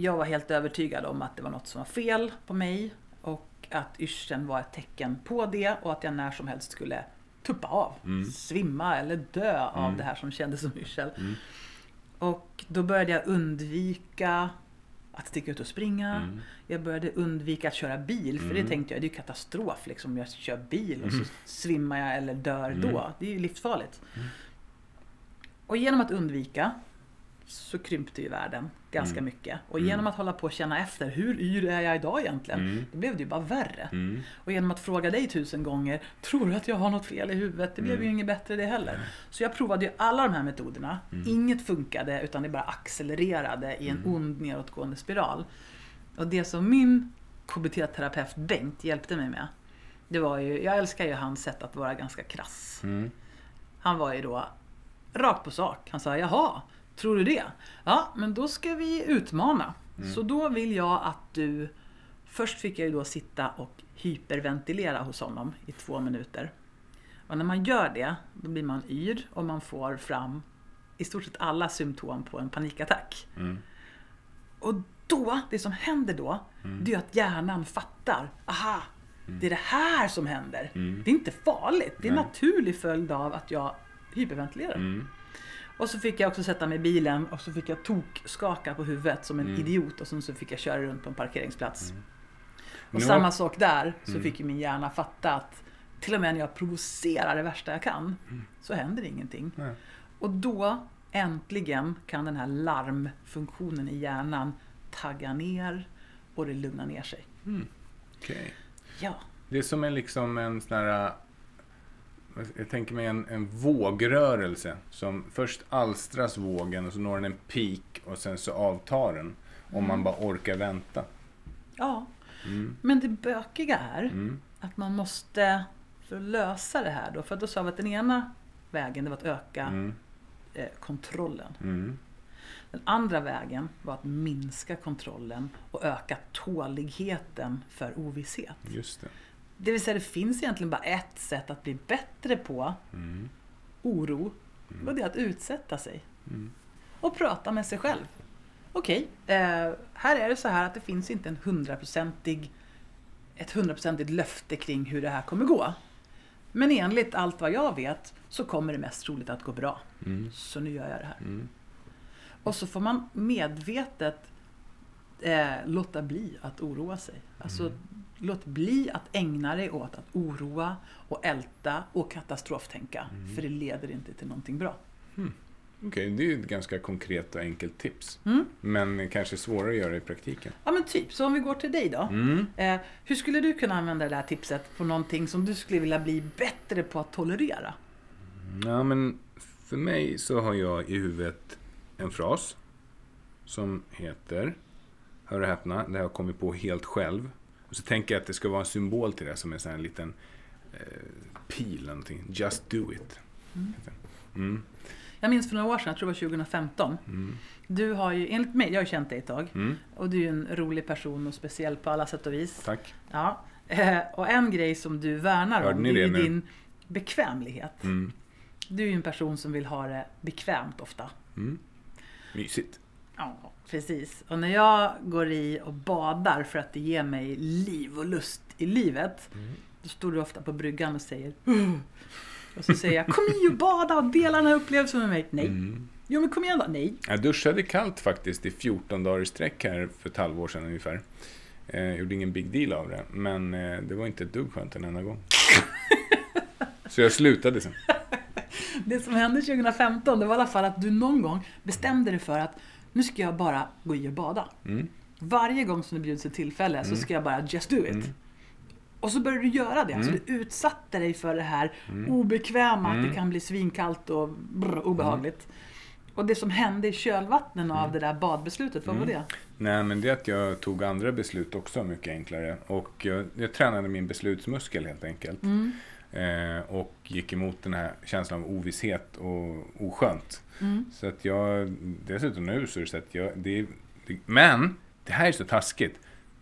Jag var helt övertygad om att det var något som var fel på mig och att yrseln var ett tecken på det och att jag när som helst skulle tuppa av, svimma eller dö av det här som kändes som yrsel. Och då började jag undvika att sticka ut och springa. Jag började undvika att köra bil för det tänkte jag, det är ju katastrof liksom. Jag kör bil och så svimmar jag eller dör då. Det är ju livsfarligt. Och genom att undvika så krympte ju världen ganska mycket. Och genom att hålla på och känna efter, hur yr är jag idag egentligen? Då blev det ju bara värre. Mm. Och genom att fråga dig tusen gånger, tror du att jag har något fel i huvudet? Det blev Mm. ju inget bättre det heller. Så jag provade ju alla de här metoderna. Mm. Inget funkade utan det bara accelererade i en Mm. ond nedåtgående spiral. Och det som min KBT-terapeut Bengt hjälpte mig med, det var ju, jag älskar ju hans sätt att vara ganska krass. Mm. Han var ju då rakt på sak. Han sa, jaha, tror du det? Ja, men då ska vi utmana. Så då vill jag att du... Först fick jag ju då sitta och hyperventilera hos honom i två minuter. Och när man gör det, då blir man yr och man får fram i stort sett alla symptom på en panikattack. Mm. Och då, det som händer då, det är att hjärnan fattar. Aha, det är det här som händer. Det är inte farligt. Det är en naturlig följd av att jag hyperventilerar. Mm. Och så fick jag också sätta mig i bilen och så fick jag tok-skaka på huvudet som en Mm. idiot och sen så fick jag köra runt på en parkeringsplats. Och Nu samma har- sak där, så Mm. fick ju min hjärna fatta att till och med när jag provocerar det värsta jag kan så händer ingenting. Nej. Och då äntligen kan den här larmfunktionen i hjärnan tagga ner och det lugnar ner sig. Okej. Ja, Det är som en, liksom en sån här... Jag tänker mig en, en vågrörelse. Som först alstras vågen och så når den en peak och sen så avtar den. Om man bara orkar vänta. ja. Mm. Men det bökiga är Mm. att man måste, för att lösa det här då, för då sa vi att den ena vägen det var att öka Mm. eh, kontrollen. Mm. Den andra vägen var att minska kontrollen och öka tåligheten för ovisshet. Just det. Det vill säga det finns egentligen bara ett sätt att bli bättre på Mm. oro och det är att utsätta sig. Mm. Och prata med sig själv. Okej, eh, här är det så här att det finns inte en hundraprocentig, ett hundraprocentigt löfte kring hur det här kommer gå. Men enligt allt vad jag vet så kommer det mest troligt att gå bra. Mm. Så nu gör jag det här. Mm. Och så får man medvetet eh, låta bli att oroa sig. Alltså Låt bli att ägna dig åt att oroa och älta och katastroftänka. Mm. För det leder inte till någonting bra. Okej, det är ju ett ganska konkret och enkelt tips. Mm. Men kanske svårare att göra i praktiken. Ja men typ, så om vi går till dig då. Mm. Eh, hur skulle du kunna använda det här tipset på någonting som du skulle vilja bli bättre på att tolerera? Ja, men för mig så har jag i huvudet en fras som heter, hör och häpna, det har jag kommit på helt själv. Och så tänker jag att det ska vara en symbol till det som en sån här liten eh, pil eller någonting. Just do it. den. Mm. Jag minns för några år sedan, jag tror det var 2015. Mm. Du har ju, enligt mig, jag har ju känt dig ett tag. Mm. Och du är ju en rolig person och speciell på alla sätt och vis. Tack. Ja. Eh, och en grej som du värnar Hörde om, det är ju din bekvämlighet. Mm. Du är ju en person som vill ha det bekvämt ofta. Mm. Mysigt. Ja, precis. Och när jag går i och badar för att det ger mig liv och lust i livet. Mm. Då står du ofta på bryggan och säger "Ugh." Och så säger jag kom i och bada och dela den här upplevelsen med mig. Nej. Mm. Jo men kom igen då. Nej. Jag duschade kallt faktiskt i 14 dagar i sträck här för ett halvår sedan ungefär. Eh, Jag gjorde ingen big deal av det, men eh, det var inte ett dugg skönt en enda gång. Så jag slutade sen. Det som hände 2015 det var i alla fall att du någon gång bestämde dig för att nu ska jag bara gå i och bada. Mm. Varje gång som det bjuds ett tillfälle så ska jag bara just do it. Mm. Och så började du göra det. Så Mm. du utsatte dig för det här obekväma, att Mm. det kan bli svinkallt och brr, obehagligt. Och det som hände i kölvattnen av det där badbeslutet, vad var det? Nej, men det är att jag tog andra beslut också mycket enklare. Och jag, jag tränade min beslutsmuskel helt enkelt. Mm. Eh, och gick emot den här känslan av ovisshet och oskönt. Mm. Så att jag, dessutom nu så är det så att jag, det, det, men det här är så taskigt.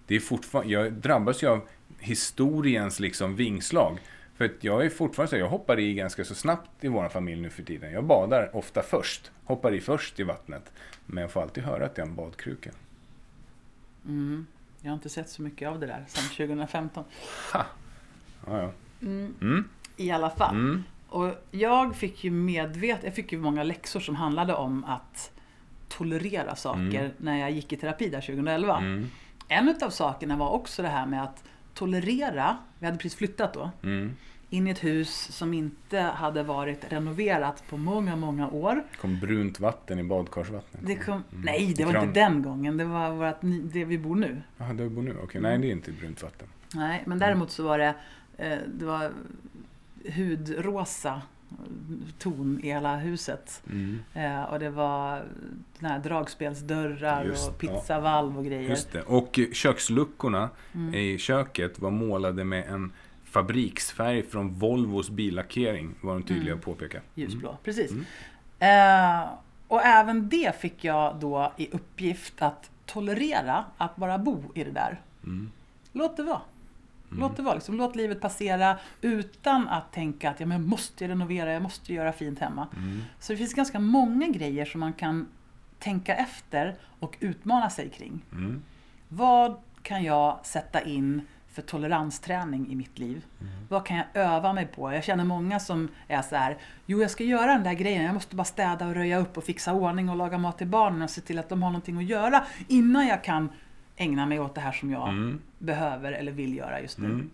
Det är fortfarande, jag drabbas ju av historiens liksom vingslag. För att jag är fortfarande så, jag hoppar i ganska så snabbt i vår familj nu för tiden. Jag badar ofta först, hoppar i först i vattnet. Men jag får alltid höra att jag är en badkruka. Mm. Jag har inte sett så mycket av det där sedan 2015. Ha! Ja, ja. Mm. Mm. I alla fall. Mm. Och jag fick ju medvet, jag fick ju många läxor som handlade om att tolerera saker när jag gick i terapi där 2011. Mm. En utav sakerna var också det här med att tolerera, vi hade precis flyttat då, Mm. in i ett hus som inte hade varit renoverat på många, många år. Det kom brunt vatten i badkarsvattnet. Det kom, Mm. Nej, det var kran. inte den gången. Det var vårt, det vi bor nu. Jaha, där du bor nu? Okej, nej det är inte brunt vatten. Nej, men däremot så var det, eh, det var hudrosa ton i hela huset. Mm. Eh, och det var här dragspelsdörrar Just, och pizzavalv och grejer. Just det. Och köksluckorna Mm. i köket var målade med en fabriksfärg från Volvos billackering, var de tydliga Mm. att påpeka. Ljusblå, precis. Mm. Eh, och även det fick jag då i uppgift att tolerera, att bara bo i det där. Mm. Låt det vara. Låt det vara. Liksom, låt livet passera utan att tänka att ja, men jag måste renovera, jag måste göra fint hemma. Mm. Så det finns ganska många grejer som man kan tänka efter och utmana sig kring. Mm. Vad kan jag sätta in för toleransträning i mitt liv? Vad kan jag öva mig på? Jag känner många som är så här, jo jag ska göra den där grejen, jag måste bara städa och röja upp och fixa ordning och laga mat till barnen och se till att de har någonting att göra innan jag kan ägna mig åt det här som jag Mm. behöver eller vill göra just nu. Mm.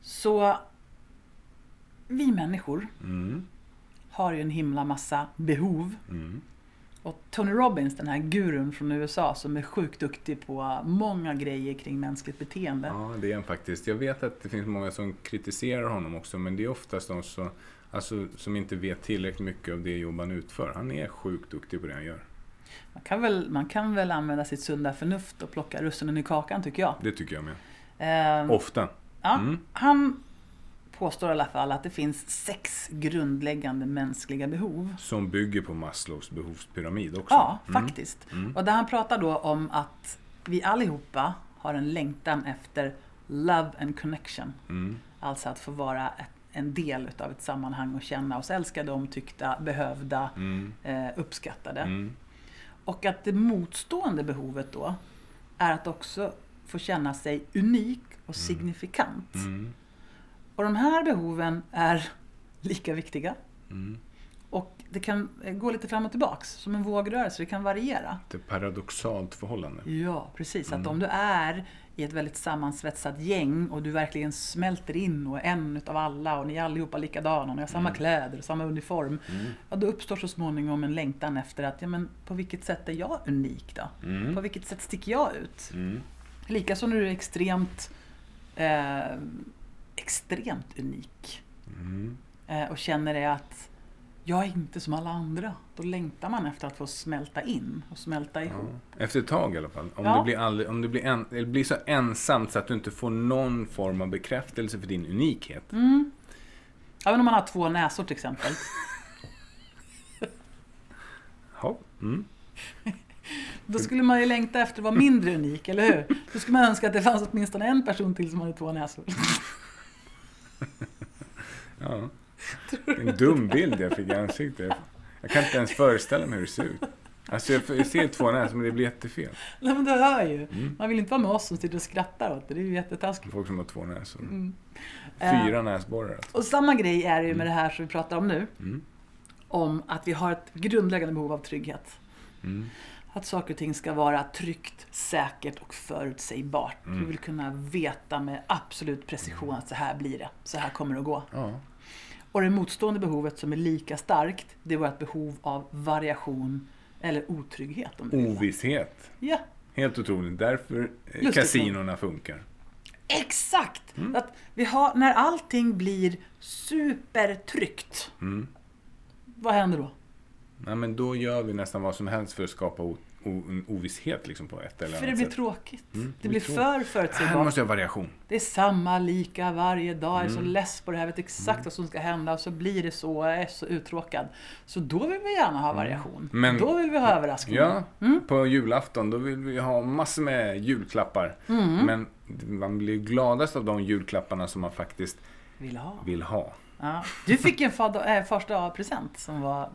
Så vi människor Mm. har ju en himla massa behov. Mm. Och Tony Robbins, den här gurun från USA som är sjukt duktig på många grejer kring mänskligt beteende. Ja, det är han faktiskt. Jag vet att det finns många som kritiserar honom också, men det är oftast de som, alltså, som inte vet tillräckligt mycket av det jobb han utför. Han är sjukt duktig på det han gör. Man, kan väl, man kan väl använda sitt sunda förnuft och plocka russinen i kakan tycker jag. Det tycker jag med. Eh, Ofta. ja, Mm. Han påstår i alla fall att det finns sex grundläggande mänskliga behov. Som bygger på Maslows behovspyramid också. Ja, Mm. faktiskt. Mm. Och där han pratar då om att vi allihopa har en längtan efter love and connection. Mm. Alltså att få vara ett, en del utav ett sammanhang och känna oss älskade, omtyckta, behövda, Mm. eh, uppskattade. Mm. Och att det motstående behovet då är att också få känna sig unik och signifikant. Mm. Och de här behoven är lika viktiga Mm. Och det kan gå lite fram och tillbaks, som en vågrörelse. Det kan variera. Ett paradoxalt förhållande. Ja, precis. Att om du är i ett väldigt sammansvetsat gäng och du verkligen smälter in och är en utav alla och ni är allihopa likadana och ni har samma kläder och samma uniform. Ja, då uppstår så småningom en längtan efter att, ja men på vilket sätt är jag unik då? På vilket sätt sticker jag ut? Mm. Likaså när du är extremt, eh, extremt unik. Mm. Eh, och känner det att jag är inte som alla andra. Då längtar man efter att få smälta in och smälta ihop. Efter ett tag i alla fall. Om Ja. du blir, aldrig, om du blir, en, eller blir så ensamt så att du inte får någon form av bekräftelse för din unikhet. Mm. Även om man har två näsor till exempel. Ja. Mm. Då skulle man ju längta efter att vara mindre unik, eller hur? Då skulle man önska att det fanns åtminstone en person till som hade två näsor. Ja. En dum bild jag fick i ansiktet. Jag kan inte ens föreställa mig hur det ser ut. Alltså jag, ser två näsor men det blir jättefel. Nej men du hör ju. Mm. Man vill inte vara med oss som sitter och skrattar åt det. Det är ju jättetaskigt. Folk som har två näsor. Mm. Fyra näsborrar alltså. Och samma grej är det ju med det här som vi pratar om nu. Mm. Om att vi har ett grundläggande behov av trygghet. Mm. Att saker och ting ska vara tryggt, säkert och förutsägbart. Mm. Vi vill kunna veta med absolut precision att så här blir det. Så här kommer det att gå. Ja. Och det motstående behovet som är lika starkt, det är vårt behov av variation eller otrygghet. Om. Ovisshet. Ja, Helt otroligt. Därför eh, Lustigt kasinorna funkar. exakt! Mm. Att vi har, när allting blir supertryggt, Mm. vad händer då? Nej, men då gör vi nästan vad som helst för att skapa ovisshet liksom, på ett eller För det annat blir sätt. tråkigt. Mm, det blir tråkigt. för Här förutsägbart. måste jag ha variation. Det är samma, lika varje dag. Jag är så Mm. less på det här. Jag vet exakt vad som ska hända och så blir det så. Jag är så uttråkad. Så då vill vi gärna ha variation. Mm. Men- då vill vi ha överraskningar. Ja, Mm. på julafton då vill vi ha massor med julklappar. Mm. Men man blir gladast av de julklapparna som man faktiskt Vill ha. vill ha. Ja. Du fick en äh, första present som var...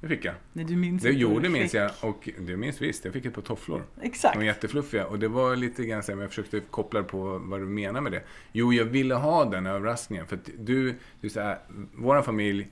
Mm. Det fick jag. Nej, du minns Det inte gjorde du minns jag och det minns visst. Jag fick ett par tofflor. Exakt. De var jättefluffiga och det var lite grann så här, jag försökte koppla på vad du menar med det. Jo, jag ville ha den överraskningen. För att du, du så här, vår familj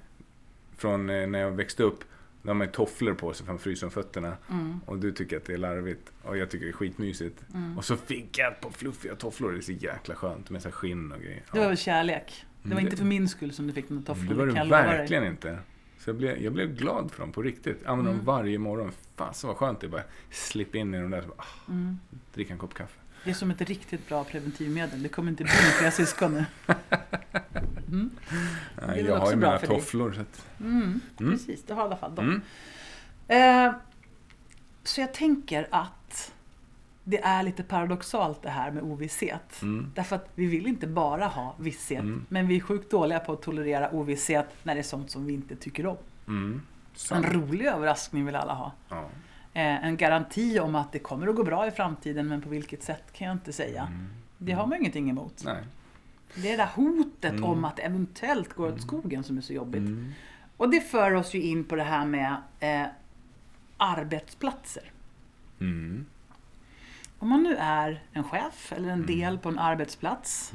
från eh, när jag växte upp, de har man tofflor på sig för man fryser om fötterna. Mm. Och du tycker att det är larvigt och jag tycker det är skitmysigt. Mm. Och så fick jag ett par fluffiga tofflor. Det är så jäkla skönt med så skinn och grejer. Det var väl kärlek. Det var Mm, inte det- för min skull som du fick den tofflor. det var det verkligen inte. Så jag blev, jag blev glad för dem på riktigt. Jag använder Mm. dem varje morgon. Så vad skönt det är bara slippa in i de där och bara, ah, Mm. dricka en kopp kaffe. Det är som ett riktigt bra preventivmedel. Det kommer inte bli med flera syskon nu. Mm. Nej, jag har ju mina tofflor. Så att, Mm. Mm. Precis, det har i alla fall de. mm. Eh, så jag tänker att det är lite paradoxalt det här med ovisshet. Mm. Därför att vi vill inte bara ha visshet, Mm. men vi är sjukt dåliga på att tolerera ovisshet när det är sånt som vi inte tycker om. Mm. En rolig överraskning vill alla ha. Ja. Eh, en garanti om att det kommer att gå bra i framtiden, men på vilket sätt kan jag inte säga. Mm. Det har man ingenting emot. Nej. Det är det där hotet Mm. om att det eventuellt går åt skogen som är så jobbigt. Mm. Och det för oss ju in på det här med eh, arbetsplatser. Mm. Om man nu är en chef eller en Mm. del på en arbetsplats,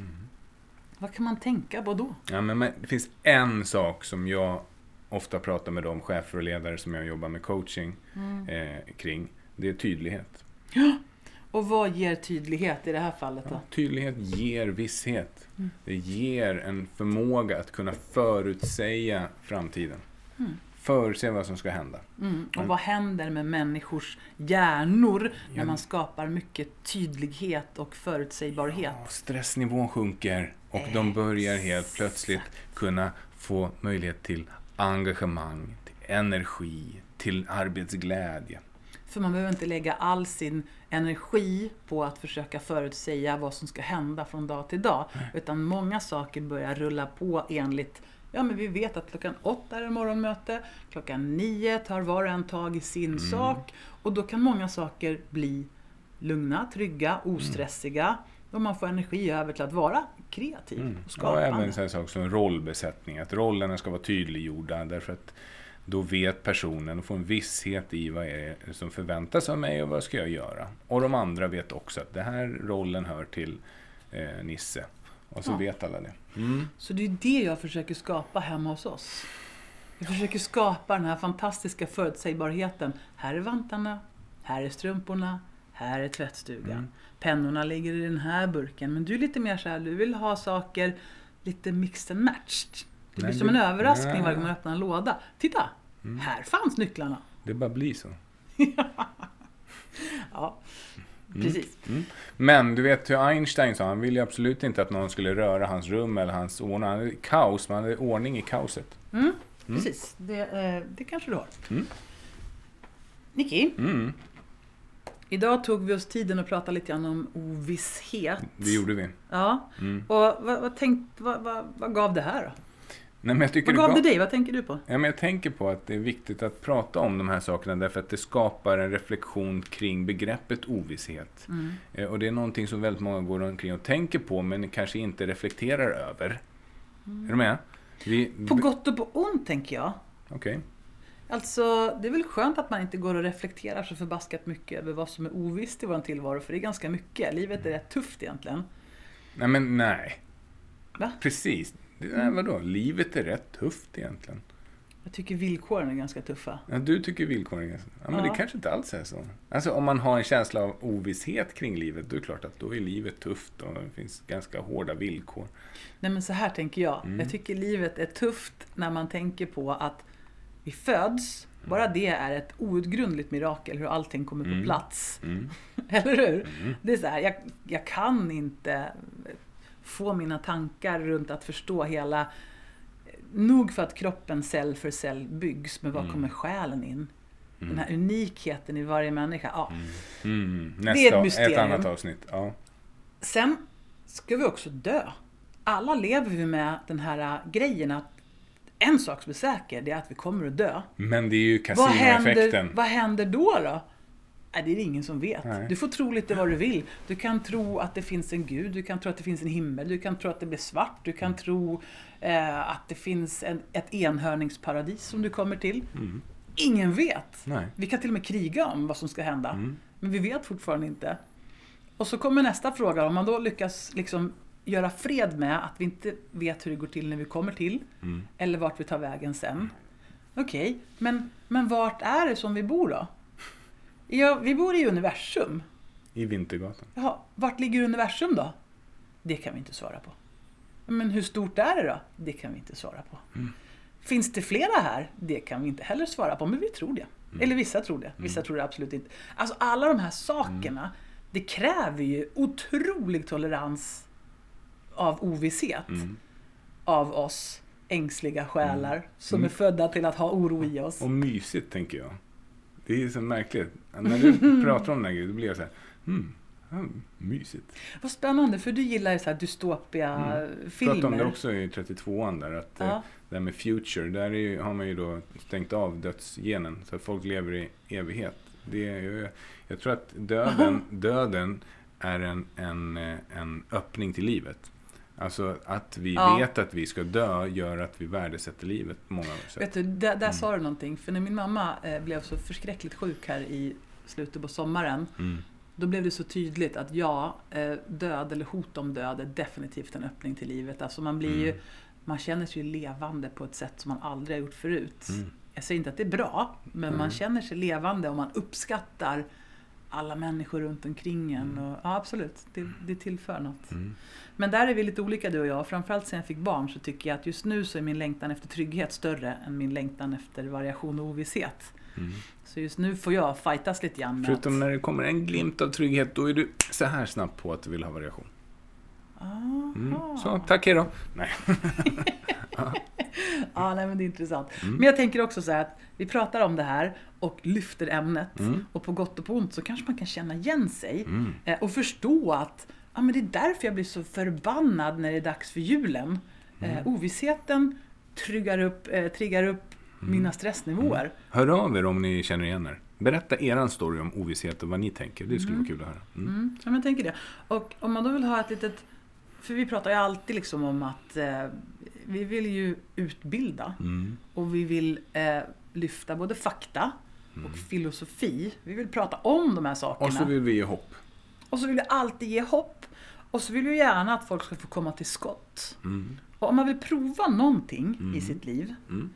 vad kan man tänka på då? Ja, men, det finns en sak som jag ofta pratar med de chefer och ledare som jag jobbar med coaching Mm. eh, kring. Det är tydlighet. Och vad ger tydlighet i det här fallet då? Ja, tydlighet ger visshet. Mm. Det ger en förmåga att kunna förutsäga framtiden. Förutse vad som ska hända. Mm. Och vad händer med människors hjärnor när Ja. man skapar mycket tydlighet och förutsägbarhet? Ja, stressnivån sjunker och de börjar helt plötsligt kunna få möjlighet till engagemang, till energi, till arbetsglädje. För man behöver inte lägga all sin energi på att försöka förutsäga vad som ska hända från dag till dag. Utan många saker börjar rulla på enligt Ja men vi vet att klockan åtta är det morgonmöte, klockan nio tar var och en tag i sin sak och då kan många saker bli lugna, trygga, ostressiga och man får energi över till att vara kreativ och Mm. Och skapande. även en sak som rollbesättning, att rollerna ska vara tydliggjorda därför att då vet personen och får en visshet i vad är som förväntas av mig och vad ska jag göra. Och de andra vet också att den här rollen hör till eh, Nisse. Och så Ja. vet alla det. Så det är det jag försöker skapa hemma hos oss. Jag försöker skapa den här fantastiska förutsägbarheten. Här är vantarna, här är strumporna, här är tvättstugan. Mm. Pennorna ligger i den här burken. Men du är lite mer så här, du vill ha saker lite mixed and matched. Det blir Nej, som en det- överraskning Nej. Mm. varje gång man öppnar en låda. Titta! Här fanns nycklarna. Det bara blir så. Ja, Mm. precis. Men du vet hur Einstein sa, han ville absolut inte att någon skulle röra hans rum eller hans ordning. Han hade kaos, man hade ordning i kaoset. Precis, det, eh, det kanske du har. Mm. Nicky, Mm, idag tog vi oss tiden att prata lite grann om ovisshet. det gjorde vi. Ja, Mm. och vad, vad, tänk, vad, vad, vad gav det här då? Nej, men jag tycker Vad gav det dig? Vad tänker du på? Ja, men jag tänker på att det är viktigt att prata om de här sakerna därför att det skapar en reflektion kring begreppet ovisshet. Mm. Eh, Och det är någonting som väldigt många går omkring och tänker på men kanske inte reflekterar över. Är du med? Vi, Mm. På gott och på ont tänker jag. Okej. Alltså, det är väl skönt att man inte går och reflekterar så förbaskat mycket över vad som är ovisst i vår tillvaro, för det är ganska mycket. Livet är rätt tufft egentligen. Nej men nej. Va? Precis. Nej, vadå? Livet är rätt tufft egentligen. Jag tycker villkoren är ganska tuffa. Ja, du tycker villkoren är... Ja, men Ja. det kanske inte alls är så. Alltså om man har en känsla av ovisshet kring livet, då är det klart att då är livet tufft och det finns ganska hårda villkor. Nej men så här tänker jag. Mm. Jag tycker livet är tufft när man tänker på att vi föds, bara det är ett outgrundligt mirakel hur allting kommer på Mm. plats. Mm. Eller hur? Det är så här, jag, jag kan inte få mina tankar runt att förstå hela... Nog för att kroppen cell för cell byggs, men var Mm. kommer själen in? Den här unikheten i varje människa. Ja. Mm. Det är Nästa, ett ett, mysterium. annat avsnitt. Ja. Sen ska vi också dö. Alla lever vi med den här äh, grejen att en sak som är säker, det är att vi kommer att dö. Men det är ju Vad händer, kasinoeffekten. vad händer då då? Nej, det är det ingen som vet. Nej. Du får tro lite vad du vill. Du kan tro att det finns en gud, du kan tro att det finns en himmel, du kan tro att det blir svart, du kan tro eh, att det finns en, ett enhörningsparadis som du kommer till. Ingen vet. Nej. Vi kan till och med kriga om vad som ska hända. Mm. Men vi vet fortfarande inte. Och så kommer nästa fråga, om man då lyckas liksom göra fred med att vi inte vet hur det går till när vi kommer till, Mm. eller vart vi tar vägen sen. Okej, men, men vart är det som vi bor då? Ja, vi bor i universum. I Vintergatan. Jaha, vart ligger universum då? Det kan vi inte svara på. Men hur stort är det då? Det kan vi inte svara på. Finns det flera här? Det kan vi inte heller svara på, men vi tror det. Eller vissa tror det, vissa tror det absolut inte. Alltså alla de här sakerna, det kräver ju otrolig tolerans av ovisshet av oss ängsliga själar som är födda till att ha oro i oss. Och mysigt tänker jag. Det är så märkligt. När du pratar om den här grejen, då blir jag så här, hmm, ja, mysigt. Vad spännande, för du gillar så här dystopia filmer. Pratade om det också i 32an där, att eh, Ja. det här med future, där är ju, har man ju då stängt av dödsgenen så att folk lever i evighet. Det är, ju- jag tror att döden, döden är en, en, eh, en öppning till livet. Alltså att vi Ja. vet att vi ska dö gör att vi värdesätter livet på många sätt. Vet du, där, där sa du någonting. För när min mamma eh, blev så förskräckligt sjuk här i slutet på sommaren. Mm. Då blev det så tydligt att ja, eh, död eller hot om död är definitivt en öppning till livet. Alltså man blir ju, man känner sig ju levande på ett sätt som man aldrig har gjort förut. Mm. Jag säger inte att det är bra, men man känner sig levande och man uppskattar alla människor runt omkring en. Och, ja, absolut, det, det tillför något. Mm. Men där är vi lite olika du och jag. Framförallt sen jag fick barn så tycker jag att just nu så är min längtan efter trygghet större än min längtan efter variation och ovisshet. Mm. Så just nu får jag fightas lite grann med Förutom att... när det kommer en glimt av trygghet, då är du så här snabb på att du vill ha variation. Mm. Så, tack hejdå. Nej. Ja, nej, men det är intressant. Mm. Men jag tänker också så här att vi pratar om det här och lyfter ämnet. Mm. Och på gott och på ont så kanske man kan känna igen sig. Mm. Eh, och förstå att ja, men det är därför jag blir så förbannad när det är dags för julen. Mm. Eh, ovissheten tryggar upp, eh, triggar upp Mm. mina stressnivåer. Hör av er om ni känner igen er. Berätta eran story om ovisshet och vad ni tänker. Det skulle vara kul att höra. Mm. Mm, ja, men jag tänker det. Och om man då vill ha ett litet... För vi pratar ju alltid liksom om att eh, vi vill ju utbilda Mm. och vi vill eh, lyfta både fakta Mm. och filosofi. Vi vill prata om de här sakerna. Och så vill vi ge hopp. Och så vill vi alltid ge hopp. Och så vill du gärna att folk ska få komma till skott. Mm. Och om man vill prova någonting i sitt liv, Mm.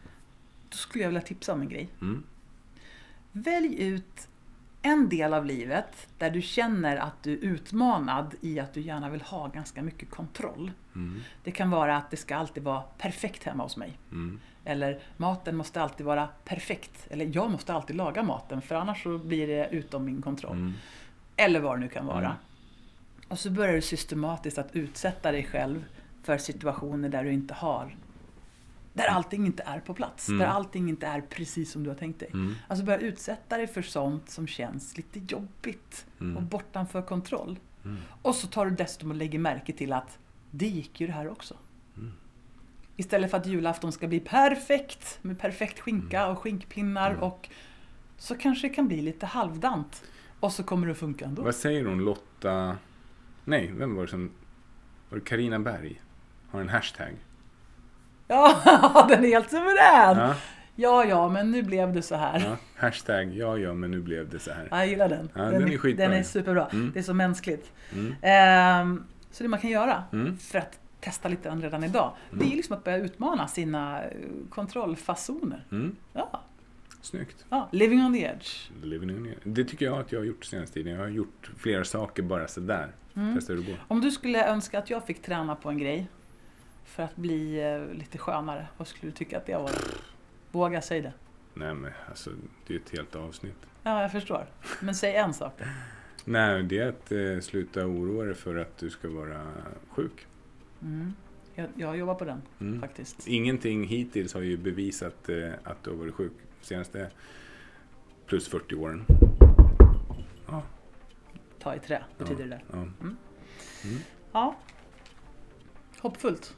då skulle jag vilja tipsa om en grej. Mm. Välj ut en del av livet där du känner att du är utmanad i att du gärna vill ha ganska mycket kontroll. Mm. Det kan vara att det ska alltid vara perfekt hemma hos mig. Mm. Eller maten måste alltid vara perfekt. Eller jag måste alltid laga maten för annars så blir det utom min kontroll. Mm. Eller vad det nu kan vara. Och så börjar du systematiskt att utsätta dig själv för situationer där du inte har där allting inte är på plats. Mm. Där allting inte är precis som du har tänkt dig. Mm. Alltså börja utsätta dig för sånt som känns lite jobbigt Mm. och bortanför kontroll. Mm. Och så tar du dessutom och lägger märke till att det gick ju det här också. Mm. Istället för att julafton ska bli perfekt med perfekt skinka Mm. och skinkpinnar och så kanske det kan bli lite halvdant. Och så kommer det funka ändå. Vad säger hon Lotta? Nej, vem var det som... Var det Carina Berg? Har en hashtag. Ja, den är helt suverän! Ja, Ja, ja, men nu blev det så här. ja. Hashtag ja, ja, men nu blev det så här. Ja, jag gillar den. Ja, den är skitbra. Den är superbra. Mm. Det är så mänskligt. Mm. Ehm, så det man kan göra Mm. för att testa lite redan idag, det är liksom att börja utmana sina kontrollfasoner. Mm. Ja, Snyggt. ja, living on the edge. Living in it. Det tycker jag att jag har gjort senaste tiden. Jag har gjort flera saker bara sådär. Mm. Testa hur det går. Om du skulle önska att jag fick träna på en grej för att bli eh, lite skönare, vad skulle du tycka att det var? Våga säga det. Nej men alltså, det är ett helt avsnitt. Ja, jag förstår. Men säg en sak då. Nej, det är att eh, sluta oroa dig för att du ska vara sjuk. Mm. Jag, jag jobbar på den Mm. faktiskt. Ingenting hittills har ju bevisat eh, att du har varit sjuk senaste plus 40 åren. Ja, Ta i trä betyder det där. ja. Ja. Hoppfullt.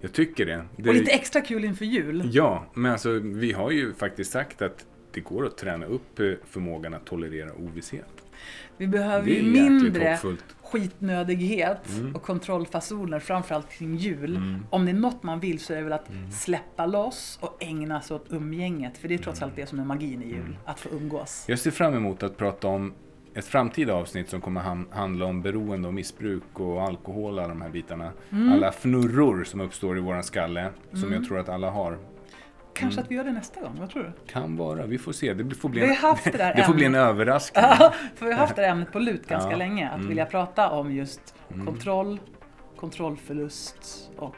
Jag tycker det. det Och lite extra kul inför jul. Ja, men alltså vi har ju faktiskt sagt att det går att träna upp eh, förmågan att tolerera ovisshet. Vi behöver ju mindre hoppfullt. skitnödighet Mm. och kontrollfasoner, framförallt kring jul. Mm. Om det är något man vill så är det väl att släppa loss och ägna sig åt umgänget. För det är trots Mm. allt det som är magin i jul, att få umgås. Jag ser fram emot att prata om ett framtida avsnitt som kommer handla om beroende och missbruk och alkohol och alla de här bitarna. Mm. Alla fnurror som uppstår i våran skalle, som jag tror att alla har. Kanske Mm. att vi gör det nästa gång, vad tror du? Kan vara, vi får se. Det får bli Vi en, har haft det där det får bli en överraskning. För vi har haft det här ämnet på lut ganska Ja. länge. Att Mm. vilja prata om just kontroll, kontrollförlust och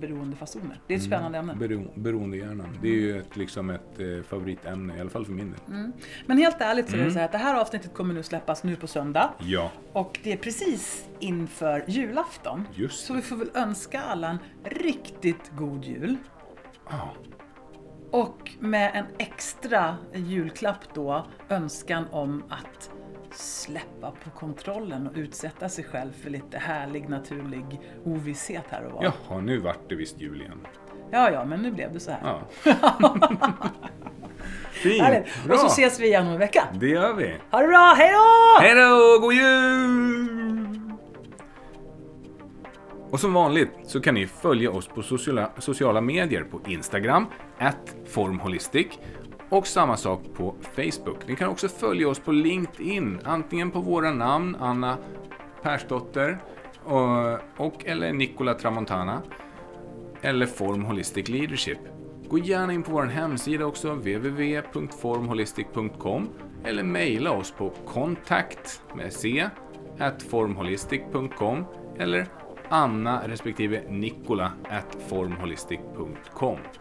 beroendefasoner. Det är ett spännande ämne. Bero, beroendehjärnan. Det är ju ett, liksom ett eh, favoritämne, i alla fall för min del. Men helt ärligt så är Mm. det så här att det här avsnittet kommer nu släppas nu på söndag. Ja, Och det är precis inför julafton. just Så vi får väl önska alla en riktigt god jul. Ja. Och med en extra julklapp då, önskan om att släppa på kontrollen och utsätta sig själv för lite härlig naturlig ovisshet här och var. Ja, Jaha, nu vart det visst jul igen. ja, men nu blev det så här. Ja. Fint, Härligt. bra. Och så ses vi igen om en vecka. Det gör vi. Ha det bra, hej då! Hej då, god jul! Och som vanligt så kan ni följa oss på sociala, sociala medier på Instagram, at formholistic och samma sak på Facebook. Ni kan också följa oss på LinkedIn, antingen på våra namn, Anna Persdotter och, och eller Nicola Tramontana eller Form Holistic Leadership. Gå gärna in på vår hemsida också, www.formholistic.com eller mejla oss på kontakt med c formholistic.com eller Anna respektive Nikola at formholistic.com.